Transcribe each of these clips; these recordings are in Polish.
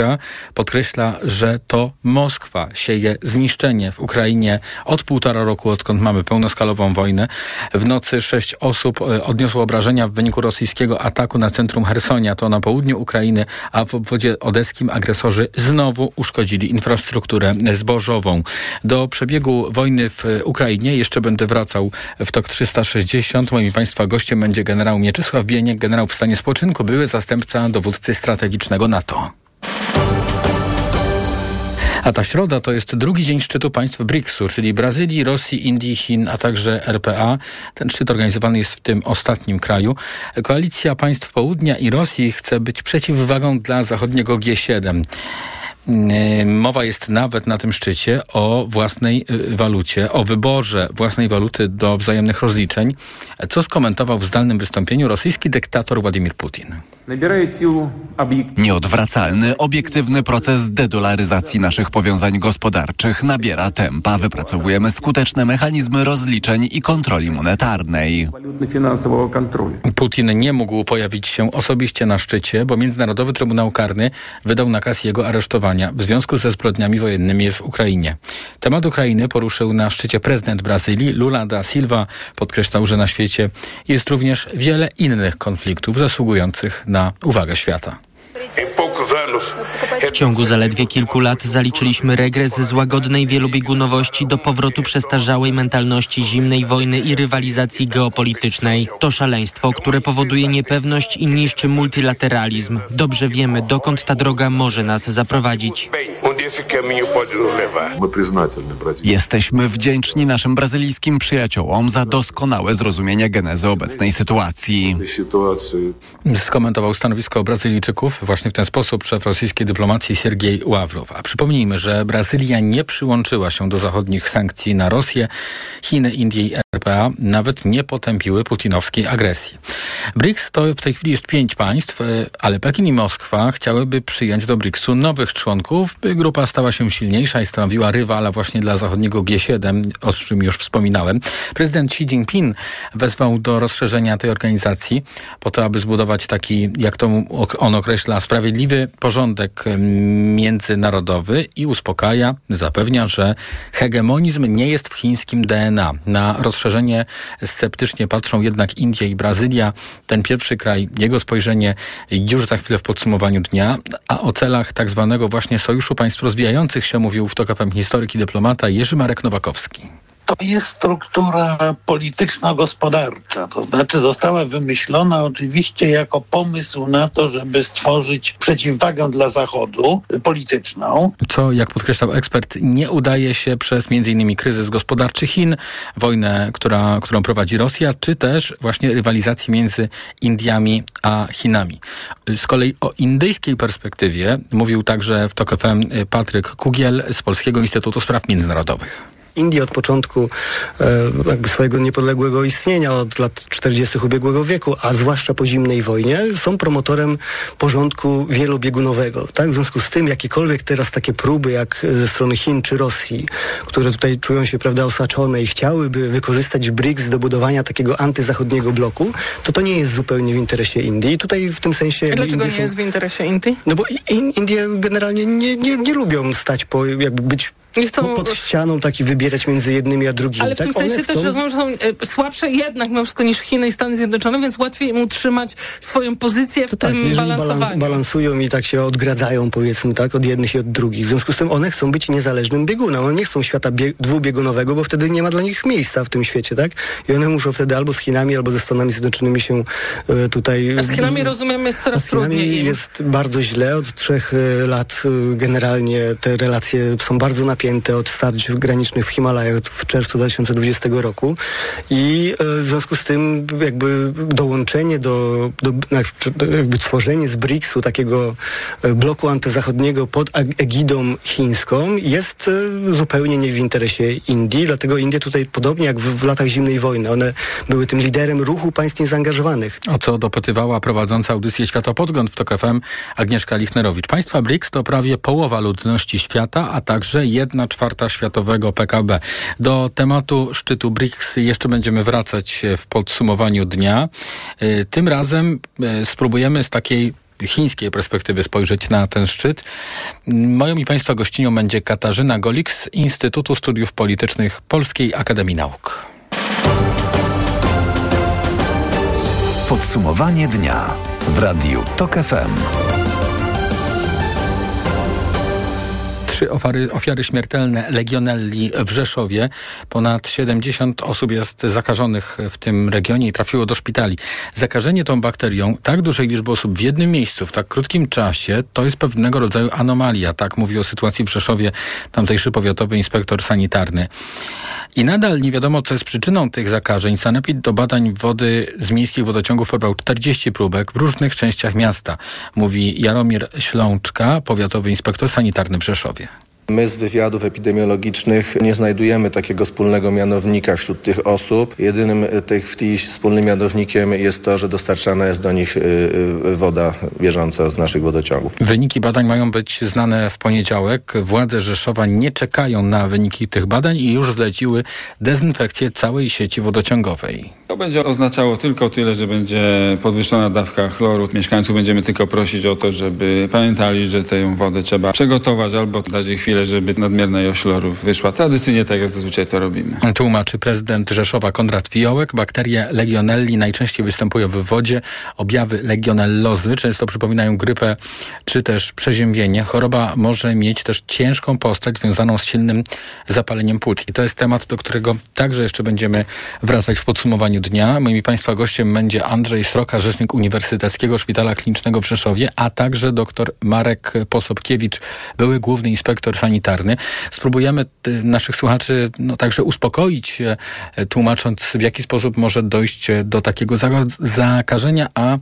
Europejska podkreśla, że to Moskwa sieje zniszczenie w Ukrainie od półtora roku, odkąd mamy pełnoskalową wojnę. W nocy sześć osób e, odniosło obrażenia w wyniku rosyjskiego ataku na centrum Hersonia, to na południu Ukrainy, a w obwodzie odeskim agresorzy znowu uszkodzili infrastrukturę zbożową. Do przebiegu wojny w Ukrainie jeszcze będę wracał w TOK 360. Moim Państwa gościem będzie generał Mieczysław Bieniek, generał w stanie spoczynku, były zastępca dowódcy strategicznego NATO. A ta środa to jest drugi dzień szczytu państw BRICS-u, czyli Brazylii, Rosji, Indii, Chin, a także RPA. Ten szczyt organizowany jest w tym ostatnim kraju. Koalicja państw południa i Rosji chce być przeciwwagą dla zachodniego G7. Yy, mowa jest nawet na tym szczycie o własnej yy, walucie, o wyborze własnej waluty do wzajemnych rozliczeń, co skomentował w zdalnym wystąpieniu rosyjski dyktator Władimir Putin. Nieodwracalny, obiektywny proces dedolaryzacji naszych powiązań gospodarczych nabiera tempa. Wypracowujemy skuteczne mechanizmy rozliczeń i kontroli monetarnej. Putin nie mógł pojawić się osobiście na szczycie, bo Międzynarodowy Trybunał Karny wydał nakaz jego aresztowania w związku ze zbrodniami wojennymi w Ukrainie. Temat Ukrainy poruszył na szczycie prezydent Brazylii Lula da Silva. Podkreślał, że na świecie jest również wiele innych konfliktów zasługujących na na uwagę świata. W ciągu zaledwie kilku lat zaliczyliśmy regres z łagodnej wielobiegunowości do powrotu przestarzałej mentalności zimnej wojny i rywalizacji geopolitycznej. To szaleństwo, które powoduje niepewność i niszczy multilateralizm. Dobrze wiemy, dokąd ta droga może nas zaprowadzić. Jesteśmy wdzięczni naszym brazylijskim przyjaciołom za doskonałe zrozumienie genezy obecnej sytuacji. Skomentował stanowisko Brazylijczyków właśnie w ten sposób szef rosyjskiej dyplomacji Siergiej Ławrow. A przypomnijmy, że Brazylia nie przyłączyła się do zachodnich sankcji na Rosję. Chiny, Indie i RPA nawet nie potępiły putinowskiej agresji. BRICS to w tej chwili jest pięć państw, e, ale Pekin i Moskwa chciałyby przyjąć do BRICS-u nowych członków, by grupa stała się silniejsza i stanowiła rywala właśnie dla zachodniego G7, o czym już wspominałem. Prezydent Xi Jinping wezwał do rozszerzenia tej organizacji po to, aby zbudować taki, jak to on określa, sprawiedliwy porządek międzynarodowy i uspokaja, zapewnia, że hegemonizm nie jest w chińskim DNA. Na rozszerzenie sceptycznie patrzą jednak Indie i Brazylia. Ten pierwszy kraj, jego spojrzenie już za chwilę w podsumowaniu dnia, a o celach tak zwanego właśnie Sojuszu Państw Rozwijających się mówił w TOK FM historyk i dyplomata Jerzy Marek Nowakowski to jest struktura polityczno-gospodarcza. To znaczy została wymyślona oczywiście jako pomysł na to, żeby stworzyć przeciwwagę dla Zachodu polityczną. Co, jak podkreślał ekspert, nie udaje się przez m.in. kryzys gospodarczy Chin, wojnę, która, którą prowadzi Rosja, czy też właśnie rywalizacji między Indiami a Chinami. Z kolei o indyjskiej perspektywie mówił także w TOK FM Patryk Kugiel z Polskiego Instytutu Spraw Międzynarodowych. Indie od początku e, jakby swojego niepodległego istnienia, od lat 40. ubiegłego wieku, a zwłaszcza po zimnej wojnie, są promotorem porządku wielobiegunowego. Tak? W związku z tym jakiekolwiek teraz takie próby, jak ze strony Chin czy Rosji, które tutaj czują się prawda, osaczone i chciałyby wykorzystać BRICS do budowania takiego antyzachodniego bloku, to to nie jest zupełnie w interesie Indii. I tutaj w tym sensie... A dlaczego nie są... jest w interesie Indii? No bo Indie generalnie nie, nie, nie lubią stać po, jakby być nie chcą... pod ścianą taki wybierać między jednymi a drugimi. Ale w tak? tym sensie chcą... też rozumiem, że są e, słabsze jednak mimo wszystko niż Chiny i Stany Zjednoczone, więc łatwiej im utrzymać swoją pozycję w to tym tak, balansowaniu. Balans, balansują i tak się odgradzają powiedzmy tak od jednych i od drugich. W związku z tym one chcą być niezależnym biegunem. One nie chcą świata dwubiegunowego, bo wtedy nie ma dla nich miejsca w tym świecie, tak? I one muszą wtedy albo z Chinami, albo ze Stanami Zjednoczonymi się e, tutaj... A z Chinami rozumiem jest coraz a z Chinami trudniej. jest bardzo źle. Od trzech e, lat generalnie te relacje są bardzo napięte od starć granicznych w Himalajach w czerwcu 2020 roku i e, w związku z tym jakby dołączenie do, do jakby tworzenie z BRICS-u takiego e, bloku antyzachodniego pod egidą chińską jest e, zupełnie nie w interesie Indii, dlatego Indie tutaj podobnie jak w, w latach zimnej wojny, one były tym liderem ruchu państw niezaangażowanych. O co dopytywała prowadząca audycję Światopodgląd w TOK FM Agnieszka Lichnerowicz. Państwa BRICS to prawie połowa ludności świata, a także jedna czwarta świata światowego PKB. Do tematu szczytu BRICS jeszcze będziemy wracać w podsumowaniu dnia. Y, tym razem y, spróbujemy z takiej chińskiej perspektywy spojrzeć na ten szczyt. Moją i Państwa gościnią będzie Katarzyna Golik z Instytutu Studiów Politycznych Polskiej Akademii Nauk. Podsumowanie dnia w Radiu TOK FM. Trzy ofiary, ofiary śmiertelne legionelli w Rzeszowie. Ponad 70 osób jest zakażonych w tym regionie i trafiło do szpitali. Zakażenie tą bakterią tak dużej liczby osób w jednym miejscu w tak krótkim czasie to jest pewnego rodzaju anomalia. Tak mówi o sytuacji w Rzeszowie tamtejszy powiatowy inspektor sanitarny. I nadal nie wiadomo, co jest przyczyną tych zakażeń. Sanepid do badań wody z miejskich wodociągów pobrał 40 próbek w różnych częściach miasta, mówi Jaromir Ślączka, powiatowy inspektor sanitarny w Rzeszowie. My z wywiadów epidemiologicznych nie znajdujemy takiego wspólnego mianownika wśród tych osób. Jedynym tych, wspólnym mianownikiem jest to, że dostarczana jest do nich y, y, woda bieżąca z naszych wodociągów. Wyniki badań mają być znane w poniedziałek. Władze Rzeszowa nie czekają na wyniki tych badań i już zleciły dezynfekcję całej sieci wodociągowej. To będzie oznaczało tylko tyle, że będzie podwyższona dawka chloru. Mieszkańców będziemy tylko prosić o to, żeby pamiętali, że tę wodę trzeba przygotować albo dać jej chwilę żeby nadmierna ilość chlorów wyszła. Tradycyjnie tak jak zazwyczaj to robimy. Tłumaczy prezydent Rzeszowa Konrad Fiołek. Bakterie legionelli najczęściej występują w wodzie. Objawy legionellozy często przypominają grypę czy też przeziębienie. Choroba może mieć też ciężką postać związaną z silnym zapaleniem płuc. I to jest temat, do którego także jeszcze będziemy wracać w podsumowaniu dnia. Moim Państwa gościem będzie Andrzej Sroka, rzecznik Uniwersyteckiego Szpitala Klinicznego w Rzeszowie, a także dr Marek Posobkiewicz, były główny inspektor sanitarny. Spróbujemy naszych słuchaczy no, także uspokoić, e, tłumacząc w jaki sposób może dojść e, do takiego zakażenia, a e,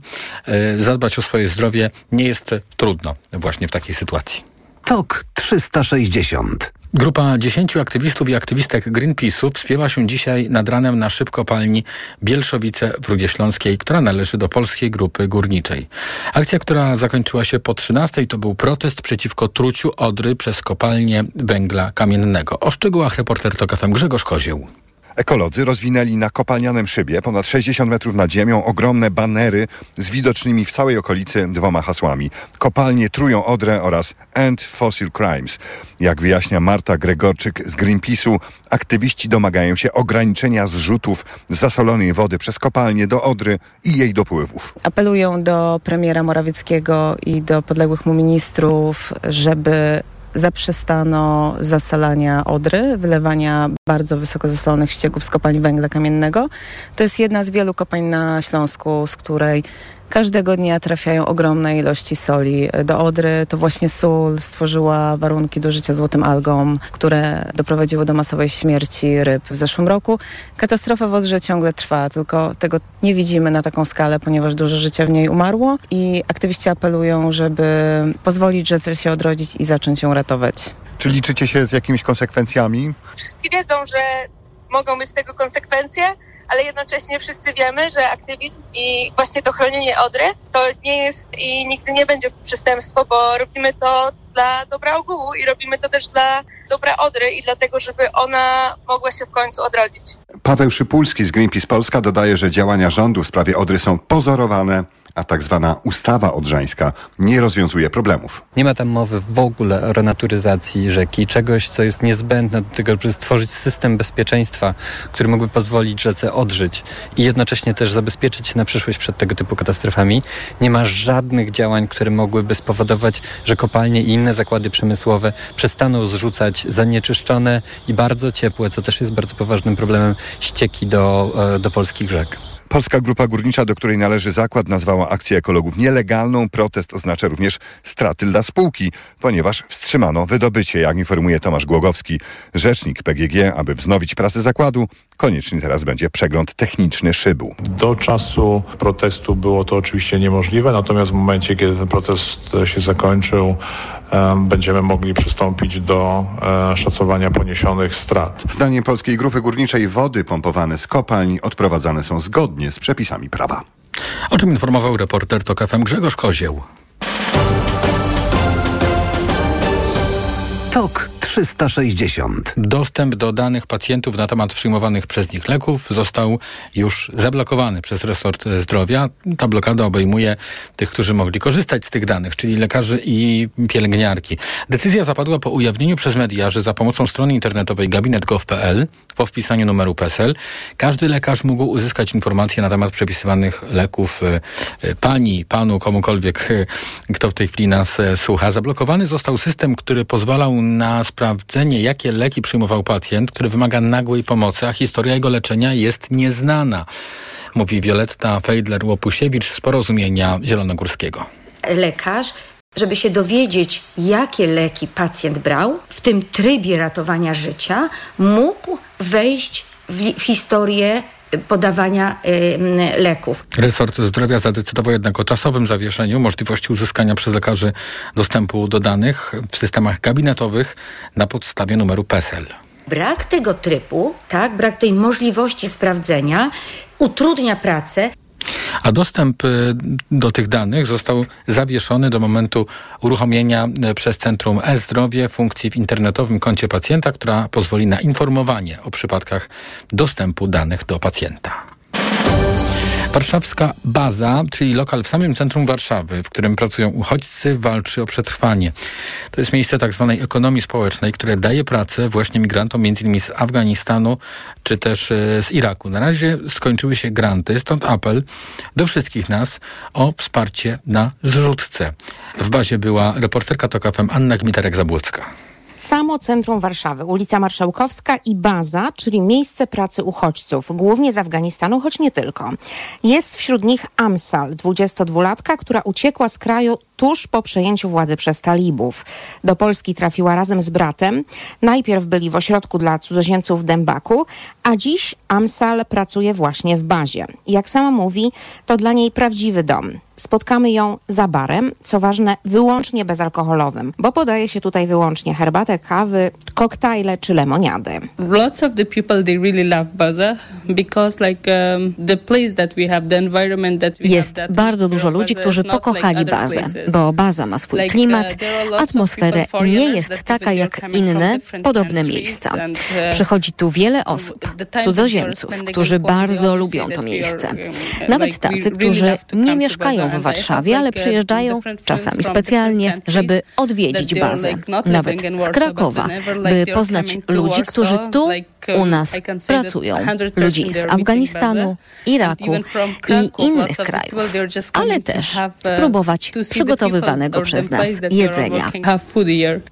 zadbać o swoje zdrowie nie jest trudno właśnie w takiej sytuacji. TOK 360 Grupa dziesięciu aktywistów i aktywistek Greenpeace'u wspięła się dzisiaj nad ranem na szybkopalni Bielszowice w Rudzie Śląskiej, która należy do Polskiej Grupy Górniczej. Akcja, która zakończyła się po 13, to był protest przeciwko truciu Odry przez kopalnię węgla kamiennego. O szczegółach reporter TOK FM Grzegorz Kozieł. Ekolodzy rozwinęli na kopalnianym szybie ponad 60 metrów nad ziemią ogromne banery z widocznymi w całej okolicy dwoma hasłami. Kopalnie trują Odrę oraz End Fossil Crimes. Jak wyjaśnia Marta Gregorczyk z Greenpeace'u, aktywiści domagają się ograniczenia zrzutów zasolonej wody przez kopalnie do Odry i jej dopływów. Apelują do premiera Morawieckiego i do podległych mu ministrów, żeby zaprzestano zasalania Odry, wylewania bardzo wysoko zasolonych ścieków z kopalni węgla kamiennego. To jest jedna z wielu kopalń na Śląsku, z której Każdego dnia trafiają ogromne ilości soli do Odry. To właśnie sól stworzyła warunki do życia złotym algom, które doprowadziły do masowej śmierci ryb w zeszłym roku. Katastrofa w Odrze ciągle trwa, tylko tego nie widzimy na taką skalę, ponieważ dużo życia w niej umarło i aktywiści apelują, żeby pozwolić rzece się odrodzić i zacząć ją ratować. Czy liczycie się z jakimiś konsekwencjami? Wszyscy wiedzą, że mogą być z tego konsekwencje, ale jednocześnie wszyscy wiemy, że aktywizm i właśnie to chronienie Odry to nie jest i nigdy nie będzie przestępstwo, bo robimy to dla dobra ogółu i robimy to też dla dobra Odry i dlatego, żeby ona mogła się w końcu odrodzić. Paweł Szypulski z Greenpeace Polska dodaje, że działania rządu w sprawie Odry są pozorowane, a tak zwana ustawa odrzańska nie rozwiązuje problemów. Nie ma tam mowy w ogóle o renaturyzacji rzeki, czegoś, co jest niezbędne do tego, żeby stworzyć system bezpieczeństwa, który mógłby pozwolić rzece odżyć i jednocześnie też zabezpieczyć się na przyszłość przed tego typu katastrofami. Nie ma żadnych działań, które mogłyby spowodować, że kopalnie i inne zakłady przemysłowe przestaną zrzucać zanieczyszczone i bardzo ciepłe, co też jest bardzo poważnym problemem, ścieki do, e, do polskich rzek. Polska Grupa Górnicza, do której należy zakład, nazwała akcję ekologów nielegalną. Protest oznacza również straty dla spółki, ponieważ wstrzymano wydobycie, jak informuje Tomasz Głogowski, rzecznik PGG, aby wznowić pracę zakładu. Konieczny teraz będzie przegląd techniczny szybu. Do czasu protestu było to oczywiście niemożliwe, natomiast w momencie, kiedy ten protest się zakończył, będziemy mogli przystąpić do e, szacowania poniesionych strat. Zdaniem Polskiej Grupy Górniczej wody pompowane z kopalń odprowadzane są zgodnie z przepisami prawa. O czym informował reporter TOK FM Grzegorz Kozieł. TOK 360. Dostęp do danych pacjentów na temat przyjmowanych przez nich leków został już zablokowany przez resort zdrowia. Ta blokada obejmuje tych, którzy mogli korzystać z tych danych, czyli lekarzy i pielęgniarki. Decyzja zapadła po ujawnieniu przez media, że za pomocą strony internetowej gabinet.gov.pl po wpisaniu numeru PESEL każdy lekarz mógł uzyskać informacje na temat przepisywanych leków e, e, pani, panu, komukolwiek, e, kto w tej chwili nas słucha. Zablokowany został system, który pozwalał na sprawdzenie, jakie leki przyjmował pacjent, który wymaga nagłej pomocy, a historia jego leczenia jest nieznana. Mówi Wioletta Fejdler-Łopusiewicz z Porozumienia Zielonogórskiego. Lekarz żeby się dowiedzieć, jakie leki pacjent brał, w tym trybie ratowania życia, mógł wejść w, w historię podawania y, leków. Resort Zdrowia zadecydował jednak o czasowym zawieszeniu możliwości uzyskania przez lekarzy dostępu do danych w systemach gabinetowych na podstawie numeru PESEL. Brak tego trybu, tak, brak tej możliwości sprawdzenia utrudnia pracę a dostęp y, do tych danych został zawieszony do momentu uruchomienia y, przez Centrum E-Zdrowie funkcji w internetowym koncie pacjenta, która pozwoli na informowanie o przypadkach dostępu danych do pacjenta. Warszawska Baza, czyli lokal w samym centrum Warszawy, w którym pracują uchodźcy, walczy o przetrwanie. To jest miejsce tak zwanej ekonomii społecznej, które daje pracę właśnie migrantom, innymi z Afganistanu czy też e, z Iraku. Na razie skończyły się granty, stąd apel do wszystkich nas o wsparcie na zrzutce. W bazie była reporterka TOK FM Anna Gmiterek-Zabłocka. Samo centrum Warszawy, ulica Marszałkowska i baza, czyli miejsce pracy uchodźców, głównie z Afganistanu, choć nie tylko. Jest wśród nich Amsal, 22-latka, która uciekła z kraju tuż po przejęciu władzy przez talibów. Do Polski trafiła razem z bratem. Najpierw byli w ośrodku dla cudzoziemców w Dębaku, a dziś Amsal pracuje właśnie w bazie. Jak sama mówi, to dla niej prawdziwy dom. Spotkamy ją za barem, co ważne, wyłącznie bezalkoholowym, bo podaje się tutaj wyłącznie herbatę, kawy, koktajle czy lemoniady. Lots of the people they really love Baza because like um, the place that we have, the environment that we Jest bardzo dużo ludzi, którzy pokochali bazę, bo baza ma swój uh, klimat, atmosferę i nie jest taka jak inne podobne miejsca. Uh, Przychodzi tu wiele osób, cudzoziemców, którzy bardzo lubią to miejsce. Nawet tacy, którzy nie mieszkają w Warszawie, ale przyjeżdżają czasami specjalnie, żeby odwiedzić bazę, nawet z Krakowa, by poznać ludzi, którzy tu u nas pracują. Ludzi z Afganistanu, Iraku i innych krajów, ale też spróbować przygotowywanego przez nas jedzenia.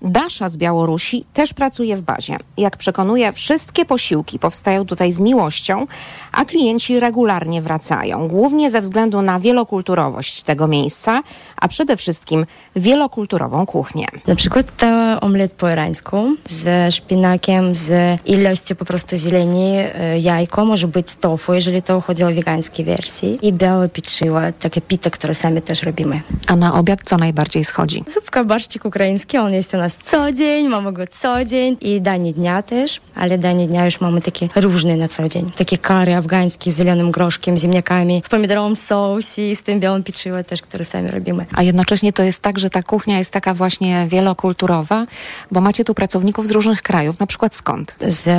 Dasza z Białorusi też pracuje w bazie. Jak przekonuje, wszystkie posiłki powstają tutaj z miłością, a klienci regularnie wracają, głównie ze względu na wielokulturowość tego miejsca, a przede wszystkim wielokulturową kuchnię. Na przykład to omlet po irańsku z szpinakiem, z ilością po prostu zieleni, e, jajko, może być tofu, jeżeli to chodzi o wegańskie wersje i białe pieczywo, takie pita, które sami też robimy. A na obiad co najbardziej schodzi? Zupka barszczyk ukraiński, on jest u nas co dzień, mamy go co dzień i danie dnia też, ale danie dnia już mamy takie różne na co dzień. Takie kary afgańskie z zielonym groszkiem, ziemniakami, w pomidorowym sosie i z tym białym pieczywo też, które sami robimy. A jednocześnie to jest tak, że ta kuchnia jest taka właśnie wielokulturowa, bo macie tu pracowników z różnych krajów, na przykład skąd? Z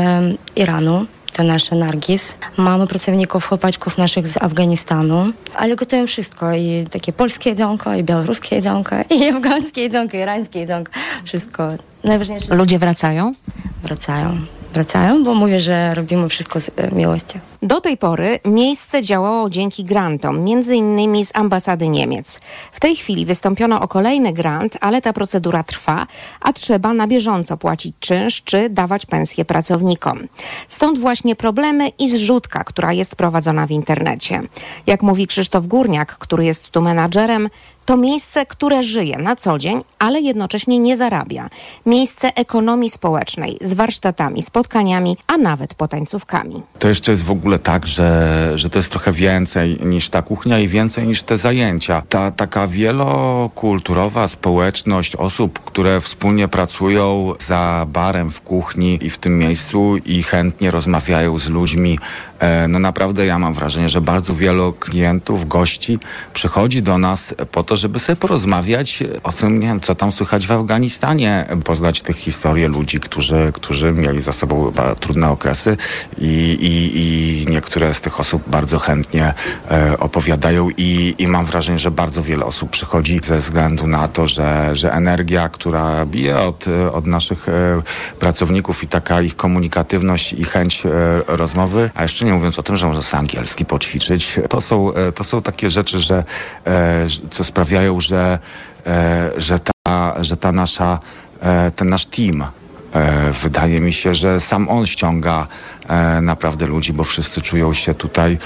Iranu, to nasz Nargis. Mamy pracowników, chłopaczków naszych z Afganistanu, ale gotują wszystko. I takie polskie jedzonko, i białoruskie jedzonko, i afgańskie jedzonko, i irańskie jedzonko. Wszystko. Najważniejsze. Ludzie wracają? Wracają wracają, bo mówię, że robimy wszystko z miłością. Do tej pory miejsce działało dzięki grantom, między innymi z ambasady Niemiec. W tej chwili wystąpiono o kolejny grant, ale ta procedura trwa, a trzeba na bieżąco płacić czynsz czy dawać pensję pracownikom. Stąd właśnie problemy i zrzutka, która jest prowadzona w internecie. Jak mówi Krzysztof Górniak, który jest tu menadżerem, to miejsce, które żyje na co dzień, ale jednocześnie nie zarabia. Miejsce ekonomii społecznej z warsztatami, spotkaniami, a nawet potańcówkami. To jeszcze jest w ogóle ogóle tak, że, że to jest trochę więcej niż ta kuchnia i więcej niż te zajęcia. Ta taka wielokulturowa społeczność osób, które wspólnie pracują za barem w kuchni i w tym miejscu i chętnie rozmawiają z ludźmi E, no naprawdę ja mam wrażenie, że bardzo wielu klientów, gości przychodzi do nas po to, żeby sobie porozmawiać o tym, nie wiem, co tam słychać w Afganistanie, poznać tych historii ludzi, którzy, którzy mieli za sobą trudne okresy i, i, i niektóre z tych osób bardzo chętnie e, opowiadają i, i mam wrażenie, że bardzo wiele osób przychodzi ze względu na to, że, że energia, która bije od, od naszych e, pracowników i taka ich komunikatywność i chęć e, rozmowy, a jeszcze nie mówiąc o tym, że można sobie angielski poćwiczyć. To są, to są takie rzeczy, że, co sprawiają, że, że, ta, że ta nasza, ten nasz team wydaje mi się, że sam on ściąga naprawdę ludzi, bo wszyscy czują się tutaj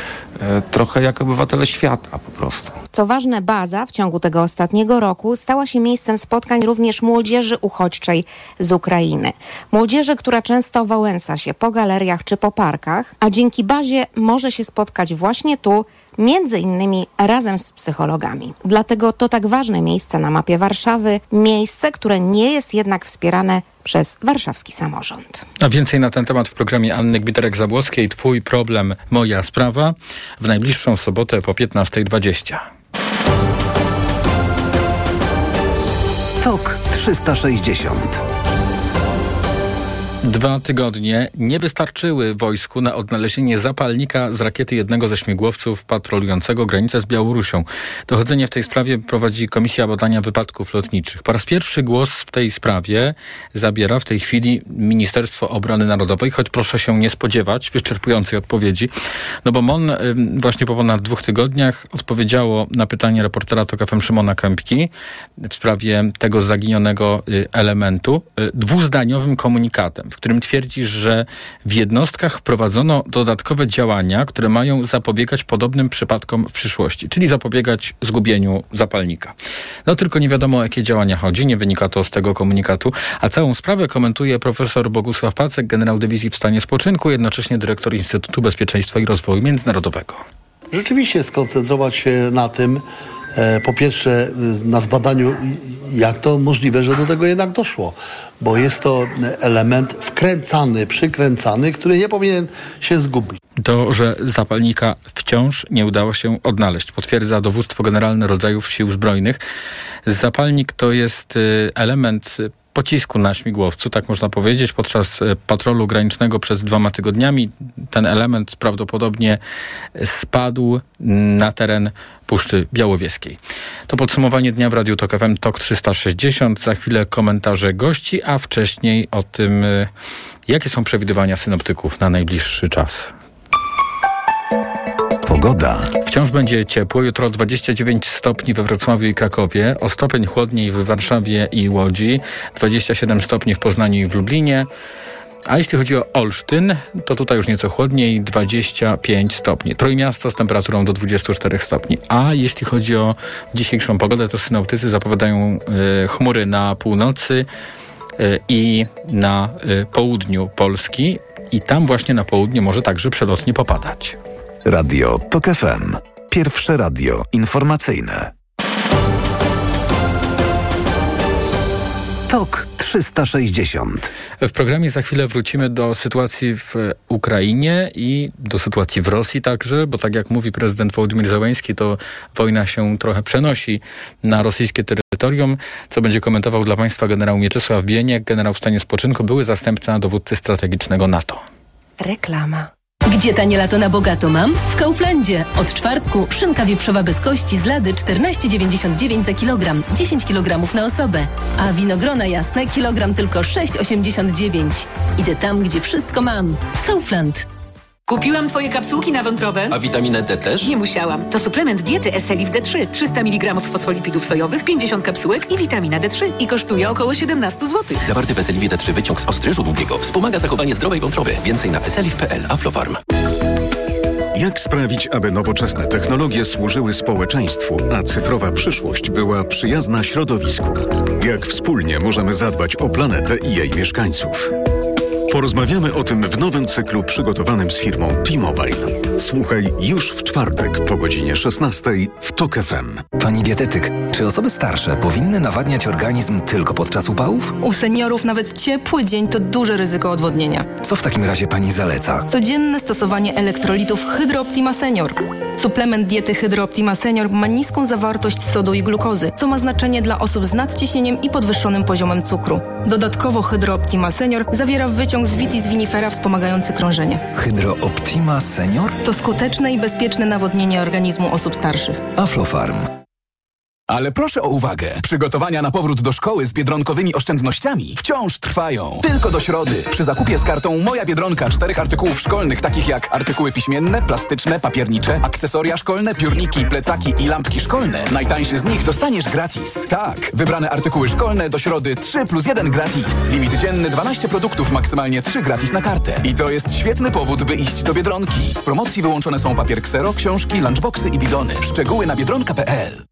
trochę jak obywatele świata po prostu. Co ważne, baza w ciągu tego ostatniego roku stała się miejscem spotkań również młodzieży uchodźczej z Ukrainy. Młodzieży, która często wałęsa się po galeriach czy po parkach, a dzięki bazie może się spotkać właśnie tu, między innymi razem z psychologami. Dlatego to tak ważne miejsce na mapie Warszawy, miejsce, które nie jest jednak wspierane przez warszawski samorząd. A więcej na ten temat w programie Anny Gbiterek-Zabłockiej Twój problem, moja sprawa w najbliższą sobotę po 15.20. TOK 360 Dwa tygodnie nie wystarczyły wojsku na odnalezienie zapalnika z rakiety jednego ze śmigłowców patrolującego granicę z Białorusią. Dochodzenie w tej sprawie prowadzi Komisja Badania Wypadków Lotniczych. Po raz pierwszy głos w tej sprawie zabiera w tej chwili Ministerstwo Obrony Narodowej, choć proszę się nie spodziewać wyczerpującej odpowiedzi, no bo MON właśnie po ponad dwóch tygodniach odpowiedziało na pytanie reportera TOK FM Szymona Kępki w sprawie tego zaginionego y, elementu y, dwuzdaniowym komunikatem w którym twierdzi, że w jednostkach wprowadzono dodatkowe działania, które mają zapobiegać podobnym przypadkom w przyszłości, czyli zapobiegać zgubieniu zapalnika. No tylko nie wiadomo o jakie działania chodzi, nie wynika to z tego komunikatu, a całą sprawę komentuje profesor Bogusław Pacek, generał dywizji w stanie spoczynku, jednocześnie dyrektor Instytutu Bezpieczeństwa i Rozwoju Międzynarodowego. Rzeczywiście skoncentrować się na tym, po pierwsze na zbadaniu, jak to możliwe, że do tego jednak doszło, bo jest to element wkręcany, przykręcany, który nie powinien się zgubić. To, że zapalnika wciąż nie udało się odnaleźć, potwierdza dowództwo generalne rodzajów sił zbrojnych. Zapalnik to jest y, element pocisku na śmigłowcu, tak można powiedzieć, podczas e, patrolu granicznego przed dwoma tygodniami. Ten element prawdopodobnie spadł na teren Puszczy Białowieskiej. To podsumowanie dnia w Radiu Tok FM TOK 360. Za chwilę komentarze gości, a wcześniej o tym, e, jakie są przewidywania synoptyków na najbliższy czas. Pogoda. Wciąż będzie ciepło. Jutro 29 stopni we Wrocławiu i Krakowie, o stopień chłodniej w Warszawie i Łodzi, 27 stopni w Poznaniu i w Lublinie. A jeśli chodzi o Olsztyn, to tutaj już nieco chłodniej, 25 stopni. Trójmiasto z temperaturą do 24 stopni. A jeśli chodzi o dzisiejszą pogodę, to synoptycy zapowiadają y, chmury na północy y, i na y, południu Polski. I tam właśnie na południe może także przelotnie popadać. Radio TOK FM. Pierwsze radio informacyjne. TOK 360. W programie za chwilę wrócimy do sytuacji w Ukrainie i do sytuacji w Rosji także, bo tak jak mówi prezydent Wołodymyr Załański, to wojna się trochę przenosi na rosyjskie terytorium, co będzie komentował dla Państwa generał Mieczysław Bieniek, generał w stanie spoczynku, były zastępca dowódcy strategicznego NATO. Reklama. Gdzie tanie lato na bogato mam? W Kauflandzie. Od czwartku szynka wieprzowa bez kości z lady 14,99 za kilogram, 10 kg na osobę. A winogrona jasne kilogram tylko 6,89. Idę tam, gdzie wszystko mam. Kaufland. Kupiłam twoje kapsułki na wątrobę. A witaminę D też? Nie musiałam. To suplement diety Eselif D3. 300 mg fosfolipidów sojowych, 50 kapsułek i witamina D3. I kosztuje około 17 zł. Zawarty w Eselifie D3 wyciąg z ostryżu długiego wspomaga zachowanie zdrowej wątroby. Więcej na eselif.pl. Aflofarm. Jak sprawić, aby nowoczesne technologie służyły społeczeństwu, a cyfrowa przyszłość była przyjazna środowisku? Jak wspólnie możemy zadbać o planetę i jej mieszkańców? Porozmawiamy o tym w nowym cyklu przygotowanym z firmą T-Mobile. Słuchaj już w czwartek po godzinie 16 w TOK FM. Pani dietetyk, czy osoby starsze powinny nawadniać organizm tylko podczas upałów? U seniorów nawet ciepły dzień to duże ryzyko odwodnienia. Co w takim razie pani zaleca? Codzienne stosowanie elektrolitów Hydrooptima Senior. Suplement diety Hydrooptima Senior ma niską zawartość sodu i glukozy, co ma znaczenie dla osób z nadciśnieniem i podwyższonym poziomem cukru. Dodatkowo Hydrooptima Senior zawiera wyciąg z vitis vinifera wspomagający krążenie. Hydrooptima Senior? To skuteczne i bezpieczne nawodnienie organizmu osób starszych. Aflofarm. Ale proszę o uwagę. Przygotowania na powrót do szkoły z biedronkowymi oszczędnościami wciąż trwają. Tylko do środy. Przy zakupie z kartą Moja Biedronka czterech artykułów szkolnych, takich jak artykuły piśmienne, plastyczne, papiernicze, akcesoria szkolne, piórniki, plecaki i lampki szkolne. Najtańszy z nich dostaniesz gratis. Tak, wybrane artykuły szkolne do środy 3 plus 1 gratis. Limit dzienny 12 produktów, maksymalnie 3 gratis na kartę. I to jest świetny powód, by iść do Biedronki. Z promocji wyłączone są papier ksero, książki, lunchboxy i bidony. Szczegóły na biedronka.pl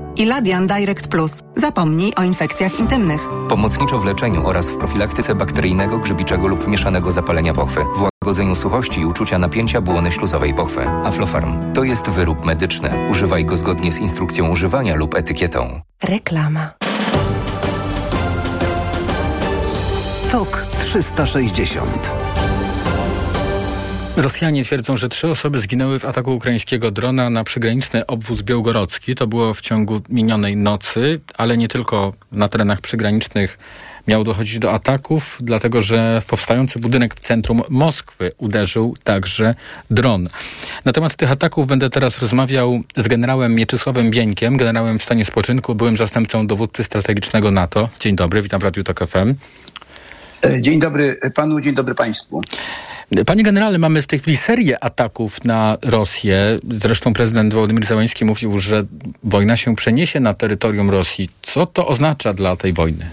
Iladian Direct Plus. Zapomnij o infekcjach intymnych. Pomocniczo w leczeniu oraz w profilaktyce bakteryjnego, grzybiczego lub mieszanego zapalenia pochwy. W łagodzeniu suchości i uczucia napięcia błony śluzowej pochwy. Aflofarm. To jest wyrób medyczny. Używaj go zgodnie z instrukcją używania lub etykietą. Reklama. TOK 360 Rosjanie twierdzą, że trzy osoby zginęły w ataku ukraińskiego drona na przygraniczny obwóz białgorodzki. To było w ciągu minionej nocy, ale nie tylko na terenach przygranicznych miało dochodzić do ataków, dlatego że w powstający budynek w centrum Moskwy uderzył także dron. Na temat tych ataków będę teraz rozmawiał z generałem Mieczysławem Bieńkiem, generałem w stanie spoczynku, byłym zastępcą dowódcy strategicznego NATO. Dzień dobry, witam w Radiu TOK FM. Dzień dobry panu, dzień dobry państwu. Panie generale, mamy w tej chwili serię ataków na Rosję. Zresztą prezydent Wołodymyr Załański mówił, że wojna się przeniesie na terytorium Rosji. Co to oznacza dla tej wojny?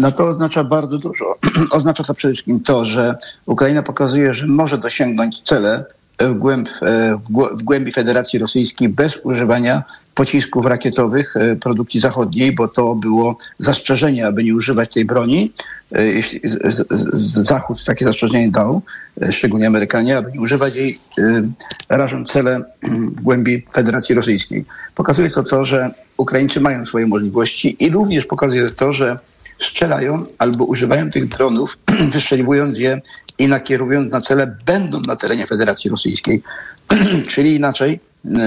No to oznacza bardzo dużo. oznacza to przede wszystkim to, że Ukraina pokazuje, że może dosięgnąć cele w, głęb, w głębi Federacji Rosyjskiej bez używania pocisków rakietowych produkcji zachodniej, bo to było zastrzeżenie, aby nie używać tej broni. Jeśli Zachód takie zastrzeżenie dał, szczególnie Amerykanie, aby nie używać jej, rażąc cele w głębi Federacji Rosyjskiej. Pokazuje to to, że Ukraińcy mają swoje możliwości i również pokazuje to, że strzelają albo używają tych dronów, wystrzeliwując je i nakierowując na cele, będą na terenie Federacji Rosyjskiej. Czyli inaczej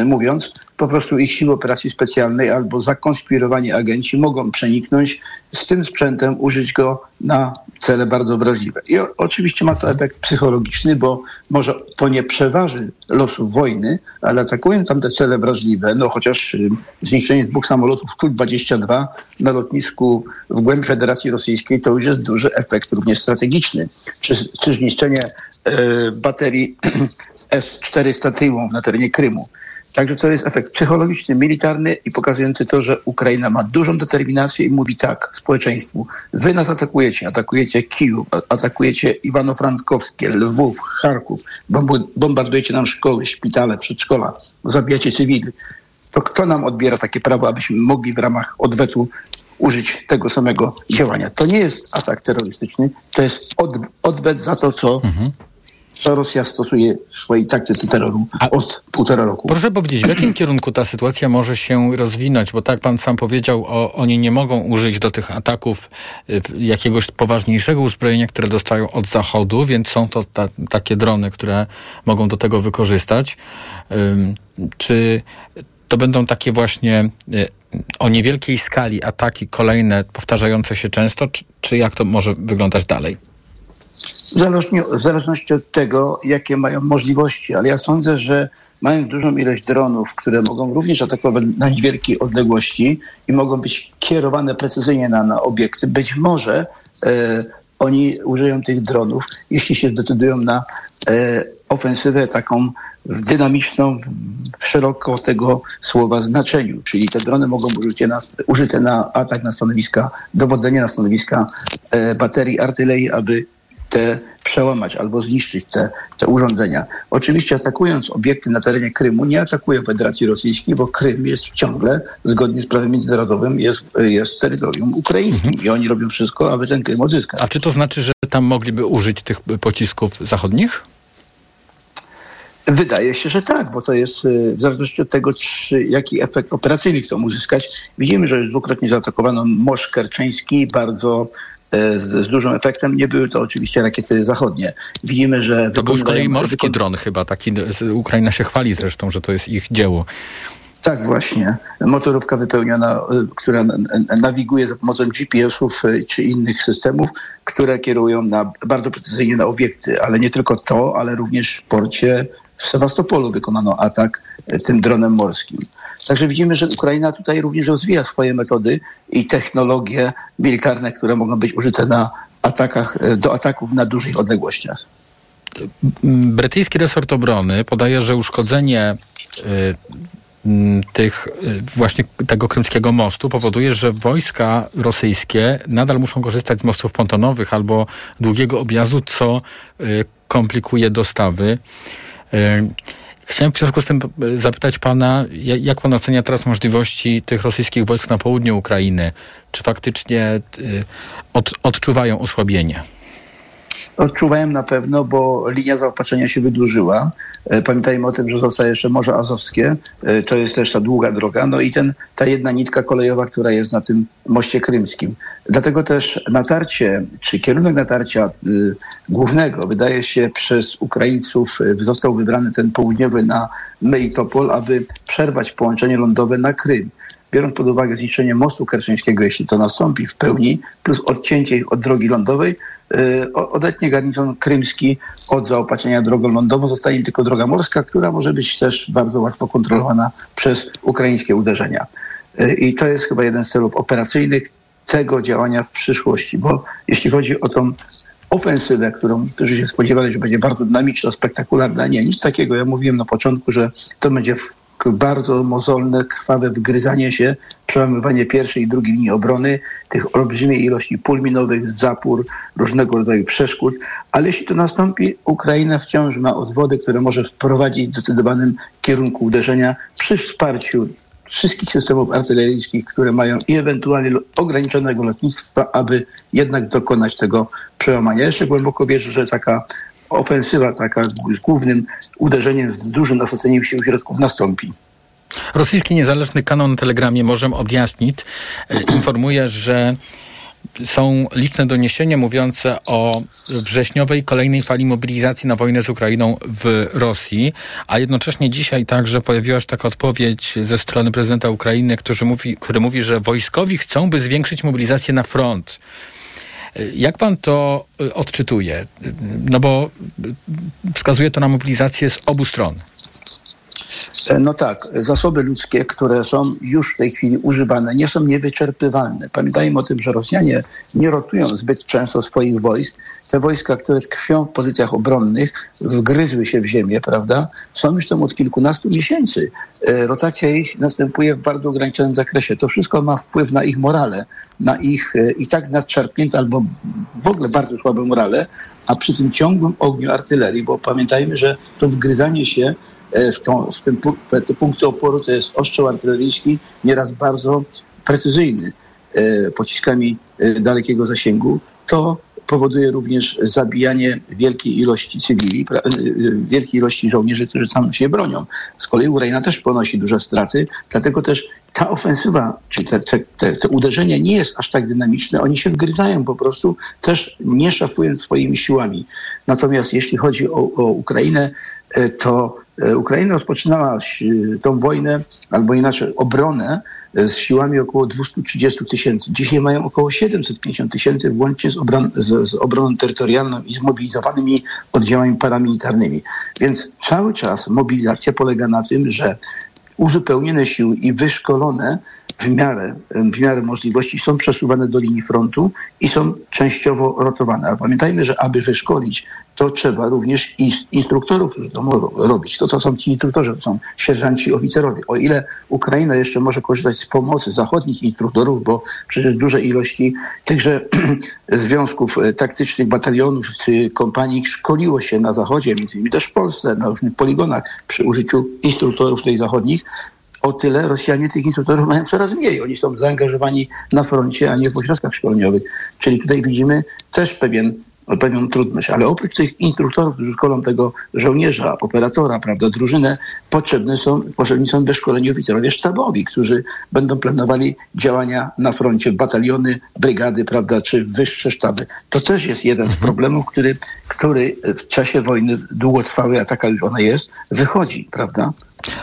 mówiąc, po prostu ich siły operacji specjalnej albo zakonspirowani agenci mogą przeniknąć z tym sprzętem, użyć go na cele bardzo wrażliwe. I oczywiście ma to efekt psychologiczny, bo może to nie przeważy losu wojny, ale atakują tam te cele wrażliwe, no chociaż y, zniszczenie dwóch samolotów Tu-22 na lotnisku w głębi Federacji Rosyjskiej to już jest duży efekt również strategiczny. Czy, czy zniszczenie y, baterii S-400 Tyłą na terenie Krymu. Także to jest efekt psychologiczny, militarny i pokazujący to, że Ukraina ma dużą determinację i mówi tak społeczeństwu. Wy nas atakujecie, atakujecie Kijów, atakujecie Iwano-Frankowskie, Lwów, Charków, bombardujecie nam szkoły, szpitale, przedszkola, zabijacie cywili. To kto nam odbiera takie prawo, abyśmy mogli w ramach odwetu użyć tego samego działania? To nie jest atak terrorystyczny, to jest od, odwet za to, co mhm co Rosja stosuje w swojej taktyce terroru A od półtora roku. Proszę powiedzieć, w jakim kierunku ta sytuacja może się rozwinąć? Bo tak pan sam powiedział, o, oni nie mogą użyć do tych ataków y, jakiegoś poważniejszego uzbrojenia, które dostają od Zachodu, więc są to ta, takie drony, które mogą do tego wykorzystać. Ym, czy to będą takie właśnie y, o niewielkiej skali ataki kolejne, powtarzające się często, czy, czy jak to może wyglądać dalej? W zależności od tego, jakie mają możliwości, ale ja sądzę, że mają dużą ilość dronów, które mogą również atakować na niewielkiej odległości i mogą być kierowane precyzyjnie na, na obiekty. Być może e, oni użyją tych dronów, jeśli się zdecydują na e, ofensywę taką dynamiczną, szeroko tego słowa znaczeniu. Czyli te drony mogą być użyte na, użyte na atak na stanowiska dowodzenia, na stanowiska e, baterii artylerii, aby te przełamać albo zniszczyć te, te urządzenia. Oczywiście atakując obiekty na terenie Krymu, nie atakują Federacji Rosyjskiej, bo Krym jest ciągle, zgodnie z prawem międzynarodowym, jest, jest terytorium ukraińskim mhm. i oni robią wszystko, aby ten Krym odzyskać. A czy to znaczy, że tam mogliby użyć tych pocisków zachodnich? Wydaje się, że tak, bo to jest y, w zależności od tego, czy, jaki efekt operacyjny chcą uzyskać. Widzimy, że już dwukrotnie zaatakowano Morz Kerczeński bardzo z, z, dużym efektem. Nie były to oczywiście rakiety zachodnie. Widzimy, że... To był z kolei morski wykon... dron chyba, taki Ukraina się chwali zresztą, że to jest ich dzieło. Tak, właśnie. Motorówka wypełniona, y, która nawiguje za pomocą GPS-ów y, czy innych systemów, które kierują na, bardzo precyzyjnie na obiekty, ale nie tylko to, ale również w porcie w Sewastopolu wykonano atak y, tym dronem morskim. Także widzimy, że Ukraina tutaj również rozwija swoje metody i technologie militarne, które mogą być użyte na atakach, do ataków na dużych odległościach. Brytyjski resort obrony podaje, że uszkodzenie Mm, tych właśnie tego krymskiego mostu powoduje, że wojska rosyjskie nadal muszą korzystać z mostów pontonowych albo długiego objazdu, co komplikuje dostawy. Y, chciałem w związku z tym zapytać pana, jak pan ocenia teraz możliwości tych rosyjskich wojsk na południu Ukrainy? Czy faktycznie od, odczuwają osłabienie? Odczuwałem na pewno, bo linia zaopatrzenia się wydłużyła. E, pamiętajmy o tym, że zostaje jeszcze Morze Azowskie. E, to jest też ta długa droga. No i ten, ta jedna nitka kolejowa, która jest na tym moście krymskim. Dlatego też natarcie, czy kierunek natarcia y, głównego, wydaje się przez Ukraińców został wybrany ten południowy na Melitopol, aby przerwać połączenie lądowe na Krym biorąc pod uwagę zniszczenie mostu kerczeńskiego, jeśli to nastąpi w pełni, plus odcięcie ich od drogi lądowej, yy, odetnie garnizon krymski od zaopatrzenia drogą lądową. Zostanie tylko droga morska, która może być też bardzo łatwo kontrolowana przez ukraińskie uderzenia. Yy, I to jest chyba jeden z celów operacyjnych tego działania w przyszłości, bo jeśli chodzi o tą ofensywę, którą którzy się spodziewali, że będzie bardzo dynamiczna, spektakularna. Nie, nic takiego. Ja mówiłem na początku, że to będzie bardzo mozolne, krwawe wgryzanie się, przełamywanie pierwszej i drugiej linii obrony, tych olbrzymiej ilości pól minowych, zapór, różnego rodzaju przeszkód. Ale jeśli to nastąpi, Ukraina wciąż ma odwody, które może wprowadzić w zdecydowanym kierunku uderzenia przy wsparciu wszystkich systemów artyleryjskich, które mają i ewentualnie ograniczonego lotnictwa, aby jednak dokonać tego przełamania. Jeszcze głęboko wierzę, że taka ofensywa taka z głównym uderzeniem, z dużym nasaceniem sił środków nastąpi. Rosyjski niezależny kanon na Telegramie Możem Objaśnić e, informuje, że są liczne doniesienia mówiące o wrześniowej kolejnej fali mobilizacji na wojnę z Ukrainą w Rosji, a jednocześnie dzisiaj także pojawiła się taka odpowiedź ze strony prezydenta Ukrainy, który mówi, który mówi że wojskowi chcą, by zwiększyć mobilizację na front. Jak pan to y, odczytuje? No bo wskazuje to na mobilizację z obu stron. E, no tak, zasoby ludzkie, które są już w tej chwili używane, nie są niewyczerpywalne. Pamiętajmy o tym, że Rosjanie nie rotują zbyt często swoich wojsk. Te wojska, które tkwią w pozycjach obronnych, wgryzły się w ziemię, prawda? Są już tam od kilkunastu miesięcy. E, rotacja ich następuje w bardzo ograniczonym zakresie. To wszystko ma wpływ na ich morale, na ich e, i tak nadszarpnięte albo w ogóle bardzo słabe morale, a przy tym ciągłym ogniu artylerii, bo pamiętajmy, że to wgryzanie się w, tą, w tym, te punkty oporu to jest ostrzał artyleryjski, nieraz bardzo precyzyjny, e, pociskami e, dalekiego zasięgu, to powoduje również zabijanie wielkiej ilości cywili, wielkiej ilości żołnierzy, którzy tam się bronią. Z kolei Ukraina też ponosi duże straty, dlatego też ta ofensywa, czy te, te, te, te uderzenie nie jest aż tak dynamiczne, oni się wgryzają po prostu, też nie szafując swoimi siłami. Natomiast jeśli chodzi o, o Ukrainę, to E, Ukraina rozpoczynała e, tą wojnę, albo inaczej obronę e, z siłami około 230 tysięcy. Dzisiaj mają około 750 tysięcy, włącznie z, obron z, z obroną terytorialną i zmobilizowanymi oddziałami paramilitarnymi. Więc cały czas mobilizacja polega na tym, że uzupełnione siły i wyszkolone w miarę, w miarę możliwości są przesuwane do linii frontu i są częściowo rotowane. Ale pamiętajmy, że aby wyszkolić, to trzeba również instruktorów, którzy to mogą robić. To, co są ci instruktorzy, to są sierżanci, oficerowie. O ile Ukraina jeszcze może korzystać z pomocy zachodnich instruktorów, bo przecież duże ilości tychże związków e, taktycznych, batalionów czy kompanii szkoliło się na Zachodzie, między innymi też w Polsce, na różnych poligonach przy użyciu instruktorów tej zachodnich, o tyle Rosjanie tych instruktorów mają coraz mniej. Oni są zaangażowani na froncie, a nie w ośrodkach szkoleniowych. Czyli tutaj widzimy też pewien pewną trudność. Ale oprócz tych instruktorów, którzy szkolą tego żołnierza, operatora, prawda, drużynę, potrzebne są, potrzebni są wyszkoleni oficerowie sztabowi, którzy będą planowali działania na froncie, bataliony, brygady, prawda, czy wyższe sztaby. To też jest jeden z mhm. problemów, który, który w czasie wojny długotrwałej, a taka już ona jest, wychodzi, prawda?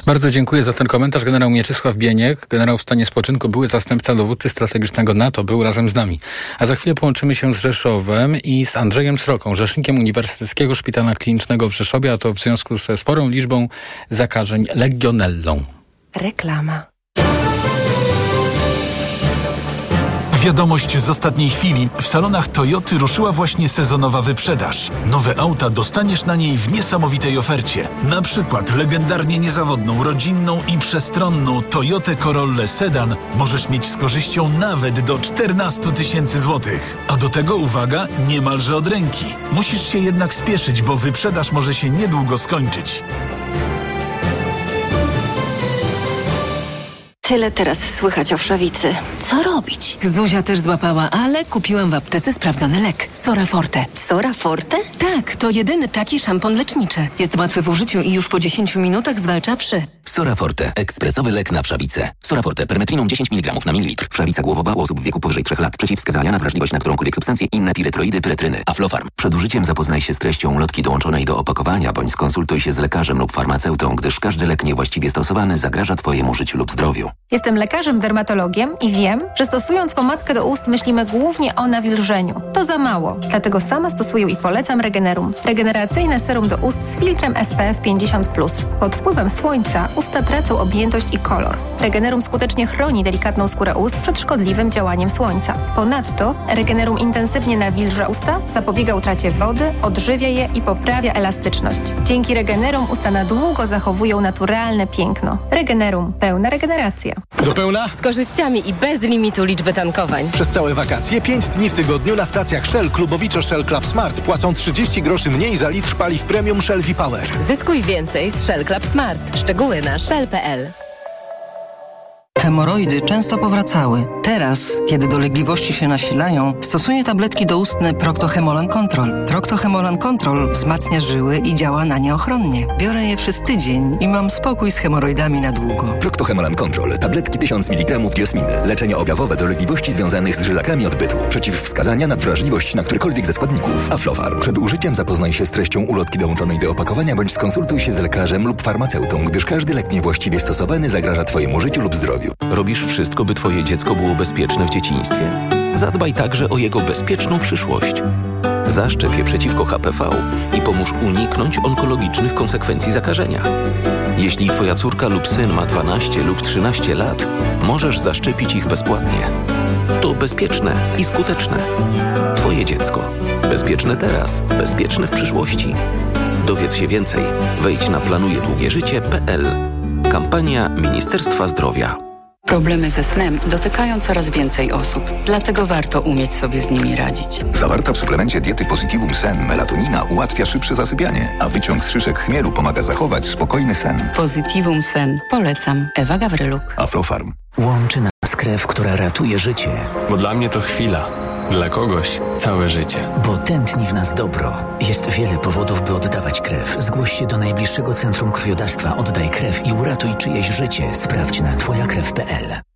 Bardzo dziękuję za ten komentarz. Generał Mieczysław Bieniek, generał w stanie spoczynku, były zastępca dowódcy strategicznego NATO, był razem z nami. A za chwilę połączymy się z Rzeszowem i z Andrzejem Sroką, rzecznikiem Uniwersyteckiego Szpitala Klinicznego w Rzeszowie, a to w związku ze sporą liczbą zakażeń legionellą. Reklama. Wiadomość z ostatniej chwili. W salonach Toyoty ruszyła właśnie sezonowa wyprzedaż. Nowe auta dostaniesz na niej w niesamowitej ofercie. Na przykład legendarnie niezawodną, rodzinną i przestronną Toyotę Corolla Sedan możesz mieć z korzyścią nawet do 14 tysięcy złotych. A do tego uwaga, niemalże od ręki. Musisz się jednak spieszyć, bo wyprzedaż może się niedługo skończyć. Tyle teraz słychać o wszawicy. Co robić? Zuzia też złapała, ale kupiłam w aptece sprawdzony lek. Sora Forte. Sora Forte? Tak, to jedyny taki szampon leczniczy. Jest łatwy w użyciu i już po 10 minutach zwalcza wszy. Sora Forte. Ekspresowy lek na wszawicę. Sora Forte. Permetriną 10 mg na mililitr. Wszawica głowowa u osób w wieku powyżej 3 lat. Przeciwwskazania na wrażliwość na którąkolwiek substancję. Inne piretroidy, pyretryny. Aflofarm. Przed użyciem zapoznaj się z treścią lotki dołączonej do opakowania, bądź skonsultuj się z lekarzem lub farmaceutą, gdyż każdy lek niewłaściwie stosowany zagraża Twojemu życiu lub zdrowiu. Jestem lekarzem dermatologiem i wiem, że stosując pomadkę do ust myślimy głównie o nawilżeniu. To za mało, dlatego sama stosuję i polecam Regenerum. Regeneracyjne serum do ust z filtrem SPF 50+. Pod wpływem słońca usta tracą objętość i kolor. Regenerum skutecznie chroni delikatną skórę ust przed szkodliwym działaniem słońca. Ponadto Regenerum intensywnie nawilża usta, zapobiega utracie wody, odżywia je i poprawia elastyczność. Dzięki Regenerum usta na długo zachowują naturalne piękno. Regenerum. Pełna regeneracja. Do pełna? Z korzyściami i bez limitu liczby tankowań. Przez całe wakacje 5 dni w tygodniu na stacjach Shell Klubowiczo Shell Club Smart płacą 30 groszy mniej za litr paliw premium Shell V-Power. Zyskuj więcej z Shell Club Smart. Szczegóły na shell.pl. Hemoroidy często powracały. Teraz, kiedy dolegliwości się nasilają, stosuję tabletki doustne Proctohemolan Control. Proctohemolan Control wzmacnia żyły i działa na nie ochronnie. Biorę je przez tydzień i mam spokój z hemoroidami na długo. Proctohemolan Control. Tabletki 1000 mg diosminy. Leczenie objawowe dolegliwości związanych z żylakami odbytu. Przeciwwskazania na wrażliwość na którykolwiek ze składników. Aflofarm. Przed użyciem zapoznaj się z treścią ulotki dołączonej do opakowania bądź skonsultuj się z lekarzem lub farmaceutą, gdyż każdy lek niewłaściwie stosowany zagraża Twojemu życiu lub zdrowiu. Robisz wszystko, by Twoje dziecko było bezpieczne w dzieciństwie. Zadbaj także o jego bezpieczną przyszłość. Zaszczep je przeciwko HPV i pomóż uniknąć onkologicznych konsekwencji zakażenia. Jeśli Twoja córka lub syn ma 12 lub 13 lat, możesz zaszczepić ich bezpłatnie. To bezpieczne i skuteczne. Twoje dziecko. Bezpieczne teraz, bezpieczne w przyszłości. Dowiedz się więcej. Wejdź na planujedługieżycie.pl. Kampania Ministerstwa Zdrowia. Problemy ze snem dotykają coraz więcej osób, dlatego warto umieć sobie z nimi radzić. Zawarta w suplemencie diety Positivum Sen melatonina ułatwia szybsze zasypianie, a wyciąg z szyszek chmielu pomaga zachować spokojny sen. Positivum Sen. Polecam. Ewa Gawryluk. Aflofarm. Łączy nas krew, która ratuje życie. Bo dla mnie to chwila. Dla kogoś całe życie. Bo tętni w nas dobro. Jest wiele powodów, by oddawać krew. Zgłoś się do najbliższego centrum krwiodawstwa, oddaj krew i uratuj czyjeś życie. Sprawdź na twojakrew.pl.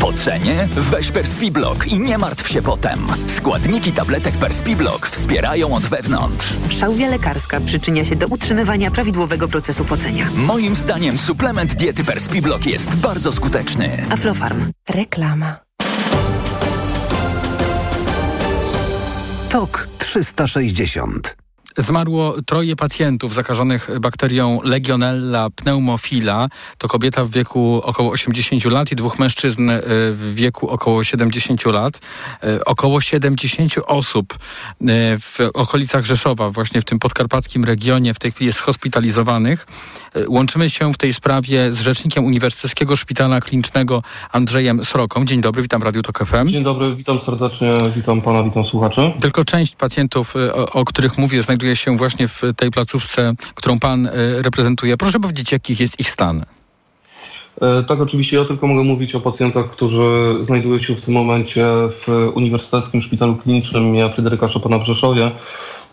Po cenie? Weź Perspiblock i nie martw się potem. Składniki tabletek Perspiblock wspierają od wewnątrz. Szałwia lekarska przyczynia się do utrzymywania prawidłowego procesu pocenia. Moim zdaniem suplement diety Perspiblock jest bardzo skuteczny. Aflofarm. Reklama. TOK 360 Zmarło troje pacjentów zakażonych bakterią Legionella pneumofila. To kobieta w wieku około 80 lat i dwóch mężczyzn e, w wieku około 70 lat. E, około 70 osób e, w okolicach Rzeszowa, właśnie w tym podkarpackim regionie, w tej chwili jest hospitalizowanych. Łączymy się w tej sprawie z rzecznikiem Uniwersyteckiego Szpitala Klinicznego Andrzejem Sroką. Dzień dobry, witam Radio Tok FM. Dzień dobry, witam serdecznie, witam pana, witam słuchaczy. Tylko część pacjentów, o, o których mówię, znajduje się właśnie w tej placówce, którą pan e, reprezentuje. Proszę powiedzieć, jakich jest ich stan? E, tak, oczywiście ja tylko mogę mówić o pacjentach, którzy znajdują się w tym momencie w Uniwersyteckim Szpitalu Klinicznym. Fryderyka Chopina w Rzeszowie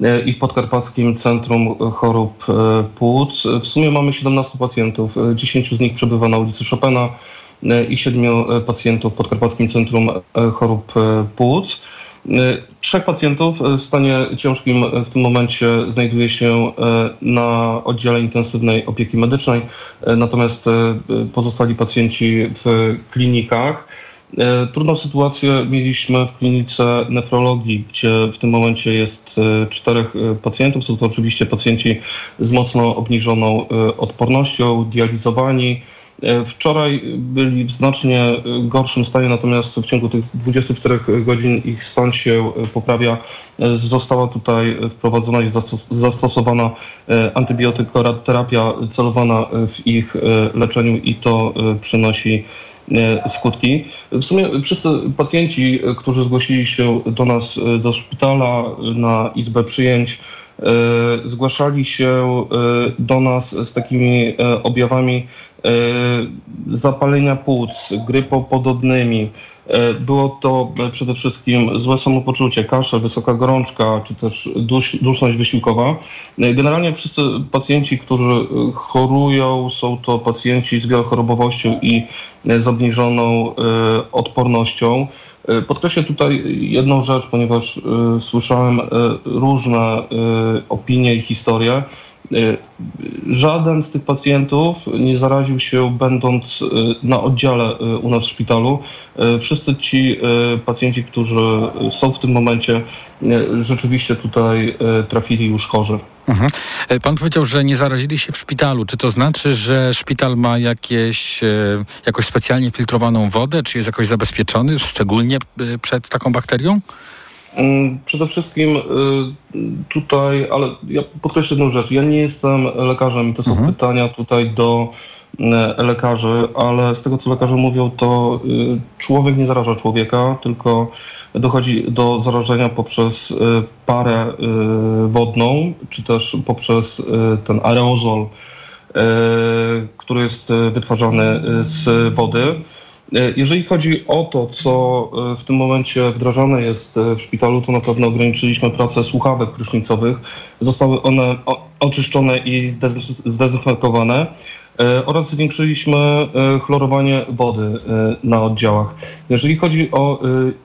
e, i w Podkarpackim Centrum Chorób Płuc. W sumie mamy 17 pacjentów, 10 z nich przebywa na ulicy Chopina i 7 pacjentów w Podkarpackim Centrum Chorób Płuc. Y, trzech pacjentów w stanie ciężkim w tym momencie znajduje się y, na oddziale intensywnej opieki medycznej, y, natomiast pozostali pacjenci w klinikach. Trudną sytuację mieliśmy w klinice nefrologii, gdzie w tym momencie jest czterech pacjentów. Są to oczywiście pacjenci z mocno obniżoną odpornością, dializowani, wczoraj byli w znacznie e, gorszym stanie, natomiast w ciągu tych 24 godzin ich stan się e, poprawia. Została tutaj wprowadzona i zastosowana antybiotykoterapia celowana w ich leczeniu i to przynosi skutki. W sumie wszyscy pacjenci, którzy zgłosili się do nas do szpitala na izbę przyjęć, zgłaszali się do nas z takimi objawami E, zapalenia płuc, grypopodobnymi. E, było to przede wszystkim złe samopoczucie, kaszel, wysoka gorączka, czy też dusz, duszność wysiłkowa. E, generalnie wszyscy pacjenci, którzy chorują, są to pacjenci z wielochorobowością i z obniżoną odpornością. Podkreślę tutaj jedną rzecz, ponieważ słyszałem różne opinie i historie. Y, żaden z tych pacjentów nie zaraził się będąc y, na oddziale y, u nas w szpitalu. Wszyscy ci pacjenci, którzy są w tym momencie, rzeczywiście tutaj trafili już chorzy. Mhm. Pan powiedział, że nie zarazili się w szpitalu. Czy to znaczy, że szpital ma jakieś, jakoś specjalnie filtrowaną wodę? Czy jest jakoś zabezpieczony, szczególnie przed taką bakterią? Mm, przede wszystkim y, tutaj, ale ja podkreślę jedną rzecz. Ja nie jestem lekarzem, to są mhm. pytania tutaj do y, lekarzy, ale z tego co lekarze mówią, to y, człowiek nie zaraża człowieka, tylko dochodzi do zarażenia poprzez parę wodną, czy też poprzez ten aerozol, który jest wytwarzany z wody. E, jeżeli chodzi o to, co e, w tym momencie wdrażane jest e, w szpitalu, to na pewno ograniczyliśmy pracę słuchawek prysznicowych. Zostały one oczyszczone i zdezynfekowane oraz zwiększyliśmy chlorowanie wody na oddziałach. Jeżeli chodzi o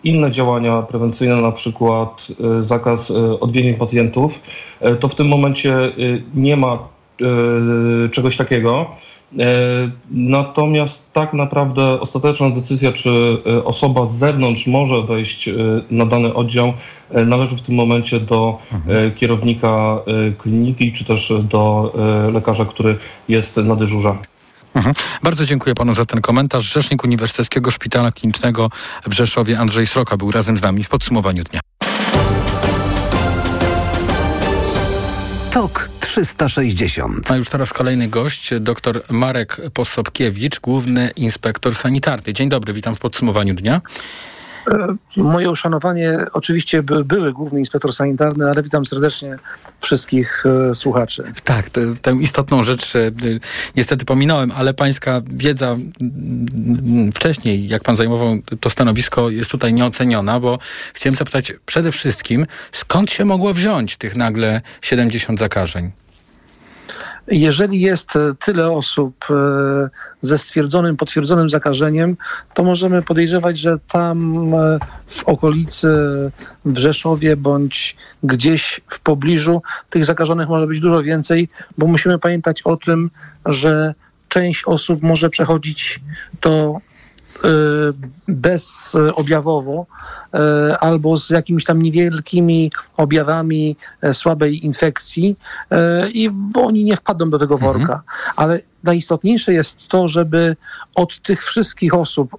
inne działania prewencyjne, na przykład zakaz odwiedzin pacjentów, to w tym momencie nie ma czegoś takiego. E, natomiast tak naprawdę ostateczna decyzja, czy e, osoba z zewnątrz może wejść e, na dany oddział, należy w tym momencie do mhm. kierownika kliniki, czy też do lekarza, który jest na dyżurze. Mhm. Bardzo dziękuję panu za ten komentarz. Rzecznik Uniwersyteckiego Szpitala Klinicznego w Rzeszowie Andrzej Sroka był razem z nami w podsumowaniu dnia. TOK 360. A już teraz kolejny gość, dr Marek Posobkiewicz, główny inspektor sanitarny. Dzień dobry, witam w podsumowaniu dnia. E, moje uszanowanie oczywiście by, były główny inspektor sanitarny, ale witam serdecznie wszystkich e, słuchaczy. Tak, to, tę istotną rzecz e, niestety pominąłem, ale pańska wiedza wcześniej, jak pan zajmował to stanowisko, jest tutaj nieoceniona, bo chciałem zapytać przede wszystkim, skąd się mogło wziąć tych nagle 70 zakażeń? Jeżeli jest e, tyle osób e, ze stwierdzonym, potwierdzonym zakażeniem, to możemy podejrzewać, że tam e, w okolicy, w Rzeszowie bądź gdzieś w pobliżu tych zakażonych może być dużo więcej, bo musimy pamiętać o tym, że część osób może przechodzić to bezobjawowo albo z jakimiś tam niewielkimi objawami słabej infekcji i oni nie wpadną do tego worka. Mhm. Ale najistotniejsze jest to, żeby od tych wszystkich osób,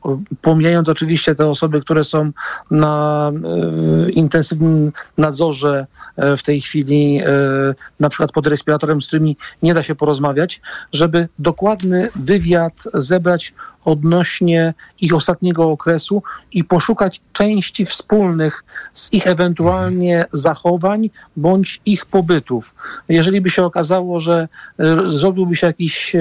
pomijając oczywiście te osoby, które są na e, intensywnym nadzorze e, w tej chwili, e, na przykład pod respiratorem, z którymi nie da się porozmawiać, żeby dokładny wywiad zebrać odnośnie ich ostatniego okresu i poszukać części wspólnych z ich ewentualnie zachowań bądź ich pobytów. Jeżeli by się okazało, że zrobiłby się jakiś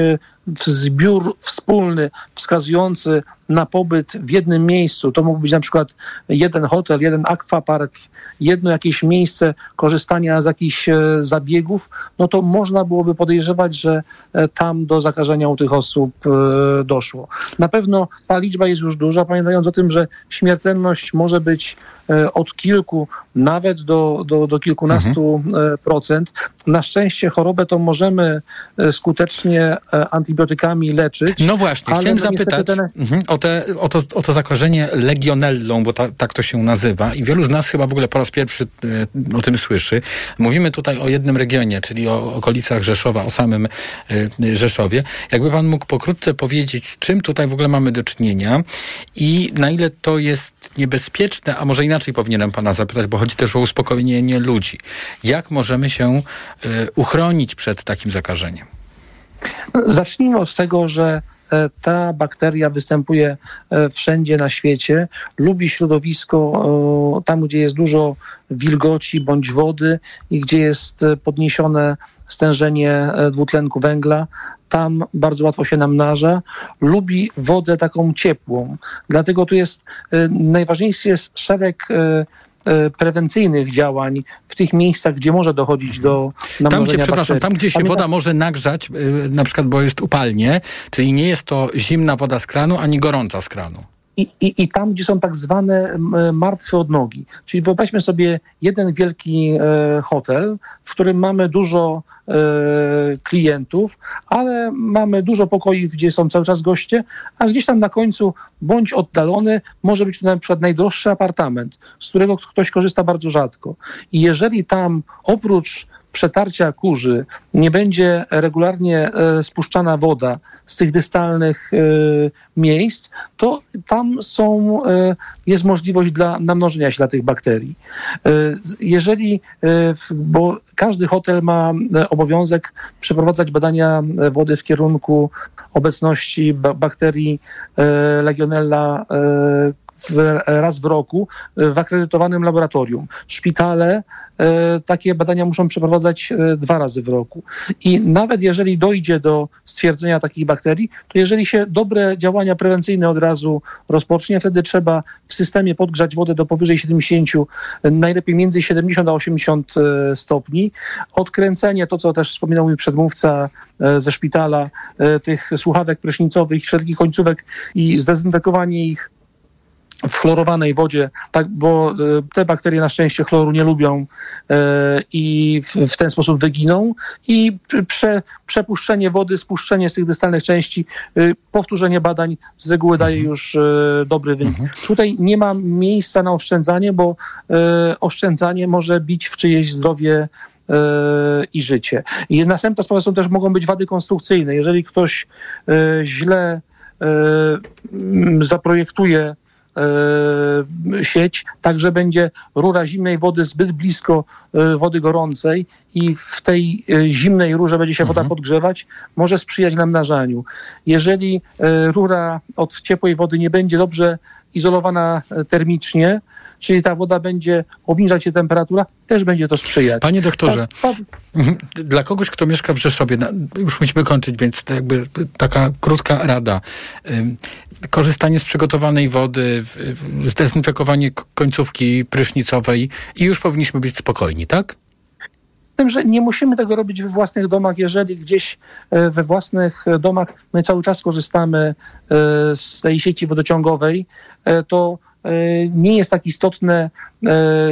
zbiór wspólny wskazujący na pobyt w jednym miejscu. To mógł być na przykład jeden hotel, jeden akwapark, jedno jakieś miejsce korzystania z jakichś e, zabiegów, no to można byłoby podejrzewać, że e, tam do zakażenia u tych osób e, doszło. Na pewno ta liczba jest już duża, pamiętając o tym, że śmiertelność może być od kilku, nawet do, do, do kilkunastu mhm. procent. Na szczęście chorobę to możemy skutecznie antybiotykami leczyć. No właśnie, chciałem zapytać ten... mhm, o, te, o, to, o to zakażenie legionellą, bo ta, tak to się nazywa i wielu z nas chyba w ogóle po raz pierwszy e, o tym słyszy. Mówimy tutaj o jednym regionie, czyli o okolicach Rzeszowa, o samym e, Rzeszowie. Jakby pan mógł pokrótce powiedzieć, z czym tutaj w ogóle mamy do czynienia i na ile to jest niebezpieczne, a może inaczej powinienem pana zapytać, bo chodzi też o uspokojenie ludzi. Jak możemy się e, uchronić przed takim zakażeniem? Zacznijmy od tego, że e, ta bakteria występuje e, wszędzie na świecie, lubi środowisko tam, gdzie jest dużo wilgoci bądź wody i gdzie jest e, podniesione stężenie dwutlenku węgla. Tam bardzo łatwo się namnaża. Lubi wodę taką ciepłą. Dlatego tu jest najważniejszy jest szereg E, prewencyjnych działań w tych miejscach, gdzie może dochodzić do namnożenia Tam, gdzie, przepraszam, tam, gdzie się Pamiętam... woda może nagrzać, e, na przykład, bo jest upalnie, czyli nie jest to zimna woda z kranu, ani gorąca z kranu. I, i, I tam, gdzie są tak zwane martwe odnogi. Czyli wyobraźmy sobie jeden wielki e, hotel, w którym mamy dużo e, klientów, ale mamy dużo pokoi, gdzie są cały czas goście, a gdzieś tam na końcu, bądź oddalony, może być na przykład najdroższy apartament, z którego ktoś korzysta bardzo rzadko. I jeżeli tam oprócz przetarcia kurzy nie będzie regularnie e, spuszczana woda z tych dystalnych e, miejsc, to tam są, e, jest możliwość dla namnożenia się dla tych bakterii. Jeżeli, bo każdy hotel ma obowiązek przeprowadzać badania wody w kierunku obecności bakterii Legionella w, raz w roku w akredytowanym laboratorium. Szpitale e, takie badania muszą przeprowadzać e, dwa razy w roku. I nawet jeżeli dojdzie do stwierdzenia takich bakterii, to jeżeli się dobre działania prewencyjne od razu rozpocznie, wtedy trzeba w systemie podgrzać wodę do powyżej 70, najlepiej między 70 a 80 e, stopni. Odkręcenie, to co też wspominał mój przedmówca ze szpitala, tych słuchawek prysznicowych, wszelkich końcówek i zdezynfekowanie ich w chlorowanej wodzie, tak, bo e, te bakterie na szczęście chloru nie lubią e, i w, ten sposób wyginą i prze, przepuszczenie wody, spuszczenie z tych dystalnych części, e, powtórzenie badań z reguły daje mhm. już dobry wynik. Mhm. Tutaj nie ma miejsca na oszczędzanie, bo oszczędzanie może bić w czyjeś zdrowie i życie. I następna sprawa są też mogą być wady konstrukcyjne. Jeżeli ktoś źle zaprojektuje sieć, także będzie rura zimnej wody zbyt blisko e, wody gorącej i w tej e, zimnej rurze będzie się woda mhm. podgrzewać, może sprzyjać namnażaniu. Jeżeli rura od ciepłej wody nie będzie dobrze izolowana termicznie, czyli ta woda będzie obniżać się temperatura, też będzie to sprzyjać. Panie doktorze, tak, mhm. dla kogoś, kto mieszka w Rzeszowie, już musimy kończyć, więc to jakby taka krótka rada. Korzystanie z przygotowanej wody, zdezynfekowanie końcówki prysznicowej i już powinniśmy być spokojni, tak? tym, że nie musimy tego robić we własnych domach, jeżeli gdzieś we własnych domach my cały czas korzystamy z tej sieci wodociągowej, to nie jest tak istotne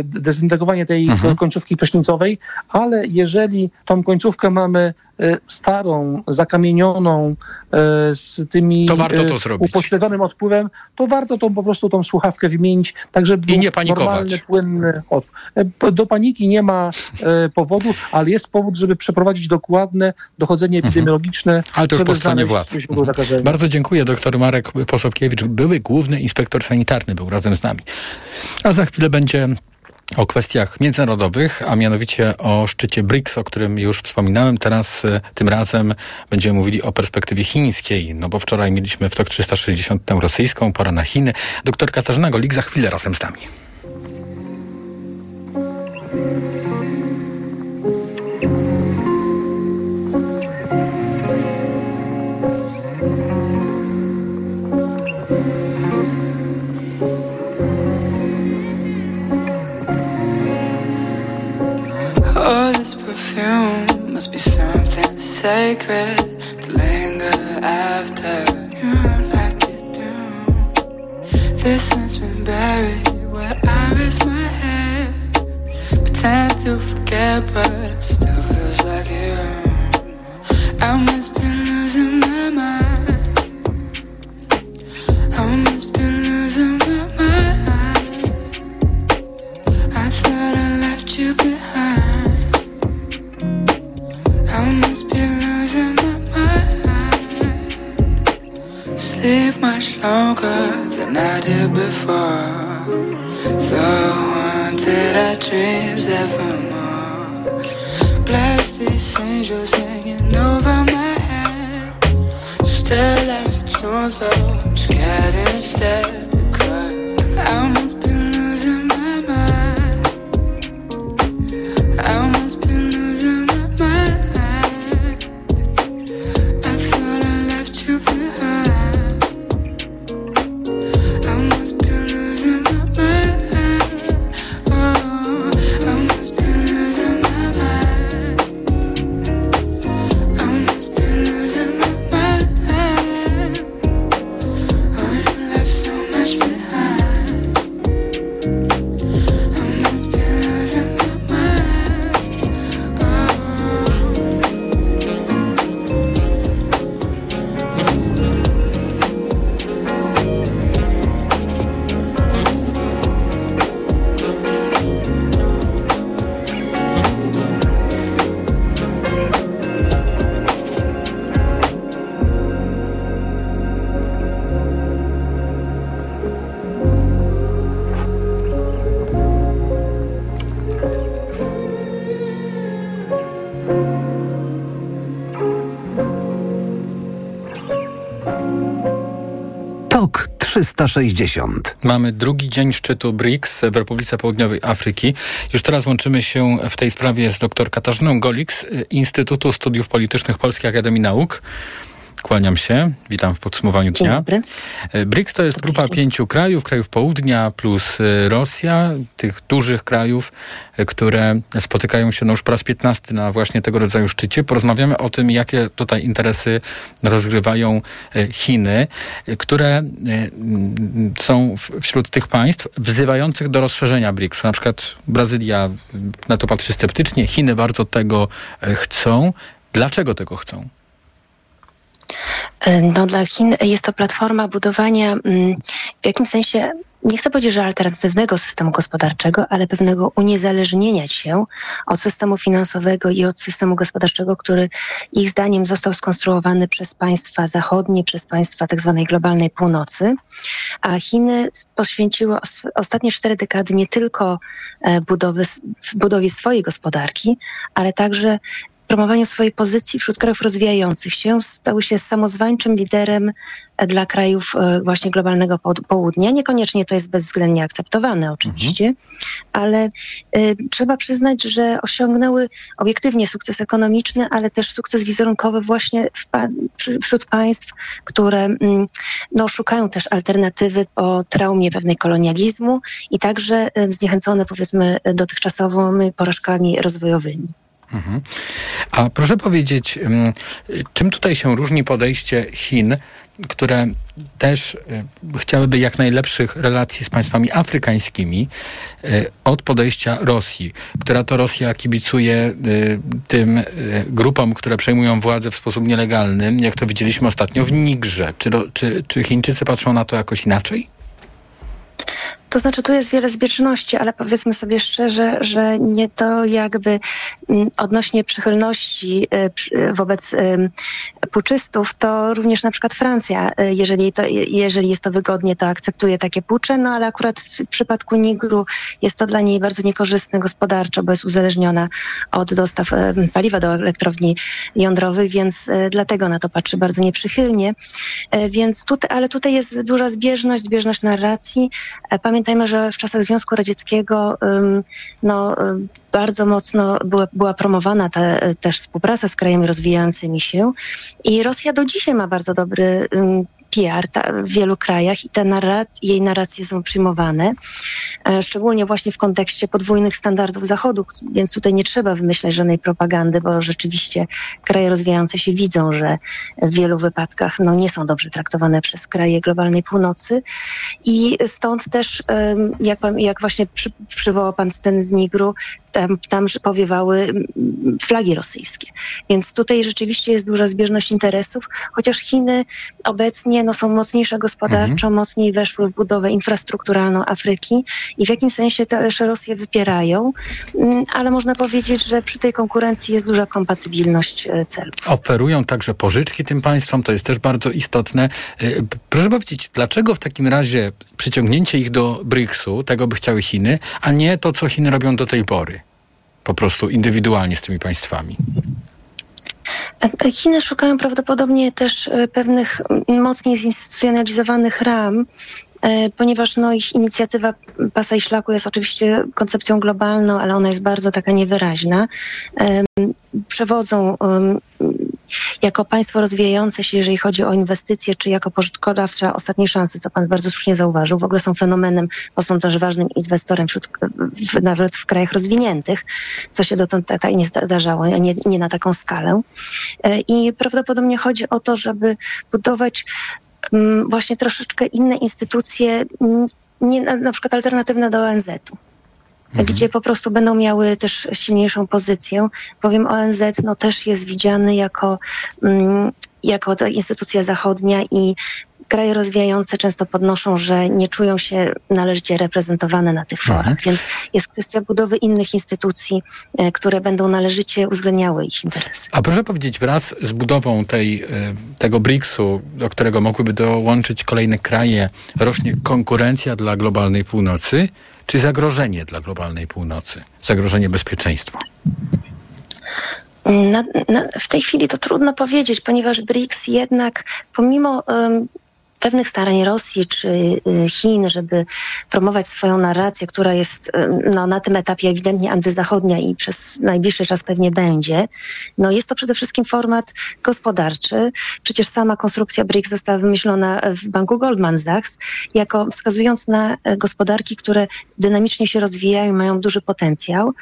dezintegrowanie tej mhm. końcówki prysznicowej, ale jeżeli tą końcówkę mamy E, starą, zakamienioną, e, z tymi to warto to e, zrobić. upośledzonym odpływem, to warto tą po prostu tą słuchawkę wymienić, tak żeby I nie panikować. normalny, płynny odpływ. Do paniki nie ma powodu, ale jest powód, żeby przeprowadzić dokładne dochodzenie mhm. epidemiologiczne. Ale to już po stronie władz. Mhm. Bardzo dziękuję. Doktor Marek Posobkiewicz, były główny inspektor sanitarny, był razem z nami. A za chwilę będzie o kwestiach międzynarodowych, a mianowicie o szczycie BRICS, o którym już wspominałem. Teraz e, tym razem będziemy mówili o perspektywie chińskiej, no bo wczoraj mieliśmy w TOK 360 tę rosyjską, pora na Chiny. Doktor Katarzyna Golik za chwilę razem z nami. Perfume must be something sacred to linger after you like it do. This has been buried where I rest my head. Pretend to forget, but it still feels like you. I must be losing my mind. I must be losing my mind. I thought I left you behind. Sleep much longer than I did before. Though haunted our dreams evermore. Bless these angels hanging over my head. Still as a tomb, though I'm scared instead. Because I must be 360. Mamy drugi dzień szczytu BRICS w Republice Południowej Afryki. Już teraz łączymy się w tej sprawie z dr Katarzyną Golik z Instytutu Studiów Politycznych Polskiej Akademii Nauk. Kłaniam się, witam w podsumowaniu dnia. E, BRICS to jest grupa pięciu krajów, krajów południa plus e, Rosja, tych dużych krajów, e, które spotykają się no już po raz 15 na właśnie tego rodzaju szczycie. Porozmawiamy o tym, jakie tutaj interesy rozgrywają Chiny, które są wśród tych państw wzywających do rozszerzenia BRICS. Na przykład Brazylia na to patrzy sceptycznie, Chiny bardzo tego chcą. Dlaczego tego chcą? No, dla Chin jest to platforma budowania mm, w jakimś sensie nie chcę powiedzieć, że alternatywnego systemu gospodarczego, ale pewnego uniezależnienia się od systemu finansowego i od systemu gospodarczego, który ich zdaniem został skonstruowany przez państwa zachodnie, przez państwa tzw. Tak globalnej północy. A Chiny poświęciły ostatnie cztery dekady nie tylko e, budowy, budowie swojej gospodarki, ale także promowaniu swojej pozycji wśród krajów rozwijających się, stały się samozwańczym liderem e, dla krajów e, właśnie globalnego południa. Niekoniecznie to jest bezwzględnie akceptowane oczywiście, mhm. ale y, trzeba przyznać, że osiągnęły obiektywnie sukces ekonomiczny, ale też sukces wizerunkowy właśnie wśród państw, które y, no, szukają też alternatywy po traumie pewnej kolonializmu i także y, zniechęcone powiedzmy dotychczasowymi porażkami rozwojowymi. Mhm. A proszę powiedzieć, czym tutaj się różni podejście Chin, które też y, chciałyby jak najlepszych relacji z państwami afrykańskimi y, od podejścia Rosji, która to Rosja kibicuje y, tym grupom, które przejmują władzę w sposób nielegalny, jak to widzieliśmy ostatnio w Nigrze. Czy, czy, czy Chińczycy patrzą na to jakoś inaczej? To znaczy, tu jest wiele zbieżności, ale powiedzmy sobie szczerze, że nie to jakby mm, odnośnie przychylności y, wobec puczystów, to również na przykład Francja, y, jeżeli, to, jeżeli jest to wygodnie, to akceptuje takie pucze, no ale akurat w przypadku Nigru jest to dla niej bardzo niekorzystne gospodarczo, bo jest uzależniona od dostaw paliwa do elektrowni jądrowych, więc y, dlatego na to patrzy bardzo nieprzychylnie. Więc tutaj, ale tutaj jest duża zbieżność, zbieżność narracji. Pamiętajmy, że w czasach Związku Radzieckiego no, bardzo mocno była, była promowana ta, też współpraca z krajami rozwijającymi się i Rosja do dzisiaj ma bardzo dobry PR ta, w wielu krajach i te narracje, jej narracje są przyjmowane, e, szczególnie właśnie w kontekście podwójnych standardów Zachodu, więc tutaj nie trzeba wymyślać żadnej propagandy, bo rzeczywiście kraje rozwijające się widzą, że w wielu wypadkach no, nie są dobrze traktowane przez kraje globalnej północy. I stąd też, jak, jak właśnie przy, przywołał pan sceny z Nigru, tam, tam powiewały flagi rosyjskie. Więc tutaj rzeczywiście jest duża zbieżność interesów, chociaż Chiny obecnie no, są mocniejsze gospodarczo, mhm. mocniej weszły w budowę infrastrukturalną Afryki i w jakimś sensie też Rosję wypierają, mm, ale można powiedzieć, że przy tej konkurencji jest duża kompatybilność e, celów. Oferują także pożyczki tym państwom, to jest też bardzo istotne. E, proszę powiedzieć, dlaczego w takim razie przyciągnięcie ich do BRICS-u, tego by chciały Chiny, a nie to, co Chiny robią do tej pory? Po prostu indywidualnie z tymi państwami? Chiny szukają prawdopodobnie też e, pewnych mocniej zinstytucjonalizowanych ram, e, ponieważ no, ich inicjatywa Pasa i Szlaku jest oczywiście koncepcją globalną, ale ona jest bardzo taka niewyraźna. Przewodzą jako państwo rozwijające się, jeżeli chodzi o inwestycje, czy jako pożytkodawca ostatniej szansy, co pan bardzo słusznie zauważył, w ogóle są fenomenem, bo są też ważnym inwestorem wśród, w, nawet w krajach rozwiniętych, co się dotąd tak nie zdarzało, nie, nie na taką skalę. E, I prawdopodobnie chodzi o to, żeby budować mm, właśnie troszeczkę inne instytucje, nie, na przykład alternatywne do ONZ-u mhm. gdzie po prostu będą miały też silniejszą pozycję, bowiem ONZ no, też jest widziany jako, mm, jako instytucja zachodnia i kraje rozwijające często podnoszą, że nie czują się należycie reprezentowane na tych forach, mhm. więc jest kwestia budowy innych instytucji, e, które będą należycie uwzględniały ich interesy. A proszę powiedzieć, wraz z budową tej, e, tego BRICS-u, do którego mogłyby dołączyć kolejne kraje, rośnie konkurencja dla globalnej północy, czy zagrożenie dla globalnej północy, zagrożenie bezpieczeństwa? Na, na, w tej chwili to trudno powiedzieć, ponieważ BRICS jednak pomimo pewnych starań Rosji czy y, Chin, żeby promować swoją narrację, która jest y, no, na tym etapie ewidentnie antyzachodnia i przez najbliższy czas pewnie będzie, no jest to przede wszystkim format gospodarczy. Przecież sama konstrukcja BRICS została wymyślona w banku Goldman Sachs, jako wskazując na e, gospodarki, które dynamicznie się rozwijają, mają duży potencjał.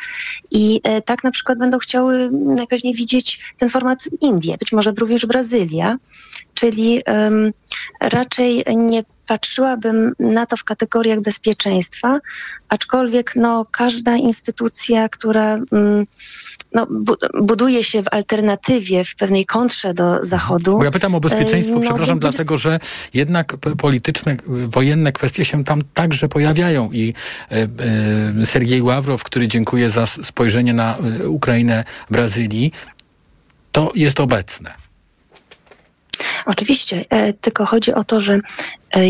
I e, tak na przykład będą chciały najpewniej widzieć ten format Indie, być może również Brazylia, czyli raczej nie patrzyłabym na to w kategoriach bezpieczeństwa, aczkolwiek no, każda instytucja, która mm, no, buduje się w alternatywie, w pewnej kontrze do Zachodu. Bo ja pytam o bezpieczeństwo, no, przepraszam, dlatego że jednak polityczne, wojenne kwestie się tam także pojawiają i e, e, Sergiej Ławrow, który dziękuję za spojrzenie na e, Ukrainę Brazylii, to jest obecne. Oczywiście, e, tylko chodzi o to, że e,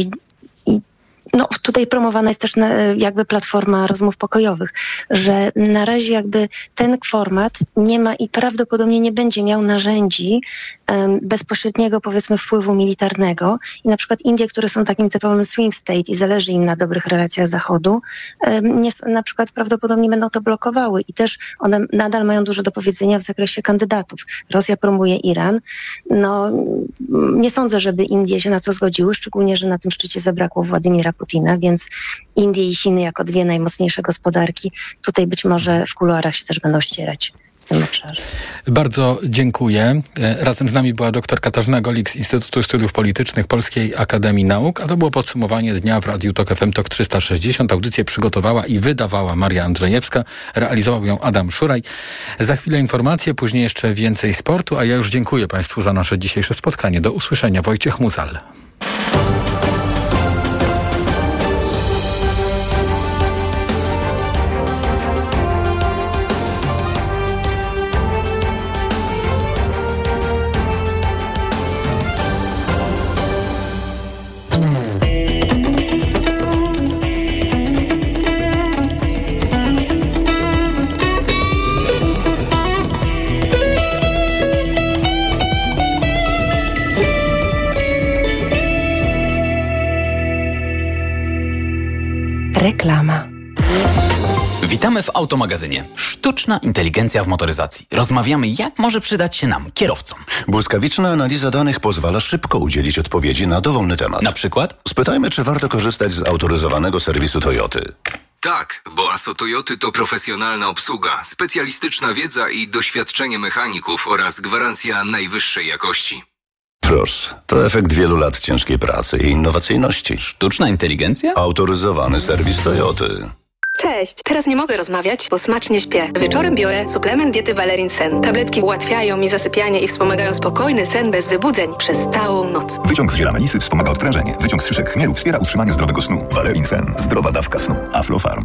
no, tutaj promowana jest też jakby platforma rozmów pokojowych, że na razie jakby ten format nie ma i prawdopodobnie nie będzie miał narzędzi bezpośredniego powiedzmy wpływu militarnego i na przykład Indie, które są takim typowym swing state i zależy im na dobrych relacjach Zachodu, nie, na przykład prawdopodobnie będą to blokowały i też one nadal mają dużo do powiedzenia w zakresie kandydatów. Rosja promuje Iran. No, nie sądzę, żeby Indie się na co zgodziły, szczególnie, że na tym szczycie zabrakło Władimira Putina, więc Indie i Chiny jako dwie najmocniejsze gospodarki tutaj być może w kuluarach się też będą ścierać. Bardzo dziękuję. E, razem z nami była dr Katarzyna Golik z Instytutu Studiów Politycznych Polskiej Akademii Nauk, a to było podsumowanie z dnia w Radiu Tok FM Tok 360. Audycję przygotowała i wydawała Maria Andrzejewska, realizował ją Adam Szuraj. Za chwilę informacje, później jeszcze więcej sportu, a ja już dziękuję Państwu za nasze dzisiejsze spotkanie. Do usłyszenia. Wojciech Muzal. Reklama. Witamy w Automagazynie. Sztuczna inteligencja w motoryzacji. Rozmawiamy, jak może przydać się nam, kierowcom. Błyskawiczna analiza danych pozwala szybko udzielić odpowiedzi na dowolny temat. Na przykład? Spytajmy, czy warto korzystać z autoryzowanego serwisu Toyoty. Tak, bo ASO Toyoty to profesjonalna obsługa, specjalistyczna wiedza i doświadczenie mechaników oraz gwarancja najwyższej jakości. Proszę, to efekt wielu lat ciężkiej pracy i innowacyjności. Sztuczna inteligencja? Autoryzowany serwis Toyoty. Cześć! Teraz nie mogę rozmawiać, bo smacznie śpię. Wieczorem biorę suplement diety Valerin Sen. Tabletki ułatwiają mi zasypianie i wspomagają spokojny sen bez wybudzeń przez całą noc. Wyciąg z ziela melisy wspomaga odprężenie. Wyciąg z szyszek chmielu wspiera utrzymanie zdrowego snu. Valerin Sen. Zdrowa dawka snu. Aflofarm.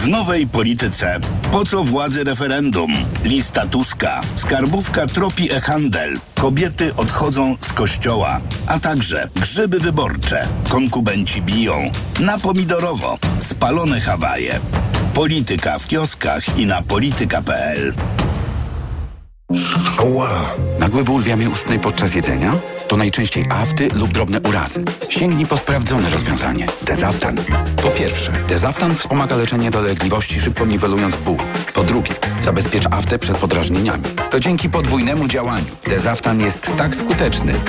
W nowej polityce. Po co władzy referendum? Lista Tuska, skarbówka tropi e-handel, kobiety odchodzą z kościoła, a także grzyby wyborcze, konkubenci biją, na pomidorowo, spalone Hawaje. Polityka w kioskach i na polityka.pl Oła! Nagły ból w jamie ustnej podczas jedzenia? To najczęściej afty lub drobne urazy. Sięgnij po sprawdzone rozwiązanie. Dezaftan. Po pierwsze, Dezaftan wspomaga leczenie dolegliwości, szybko niwelując ból. Po drugie, zabezpiecza aftę przed podrażnieniami. To dzięki podwójnemu działaniu. Dezaftan jest tak skuteczny,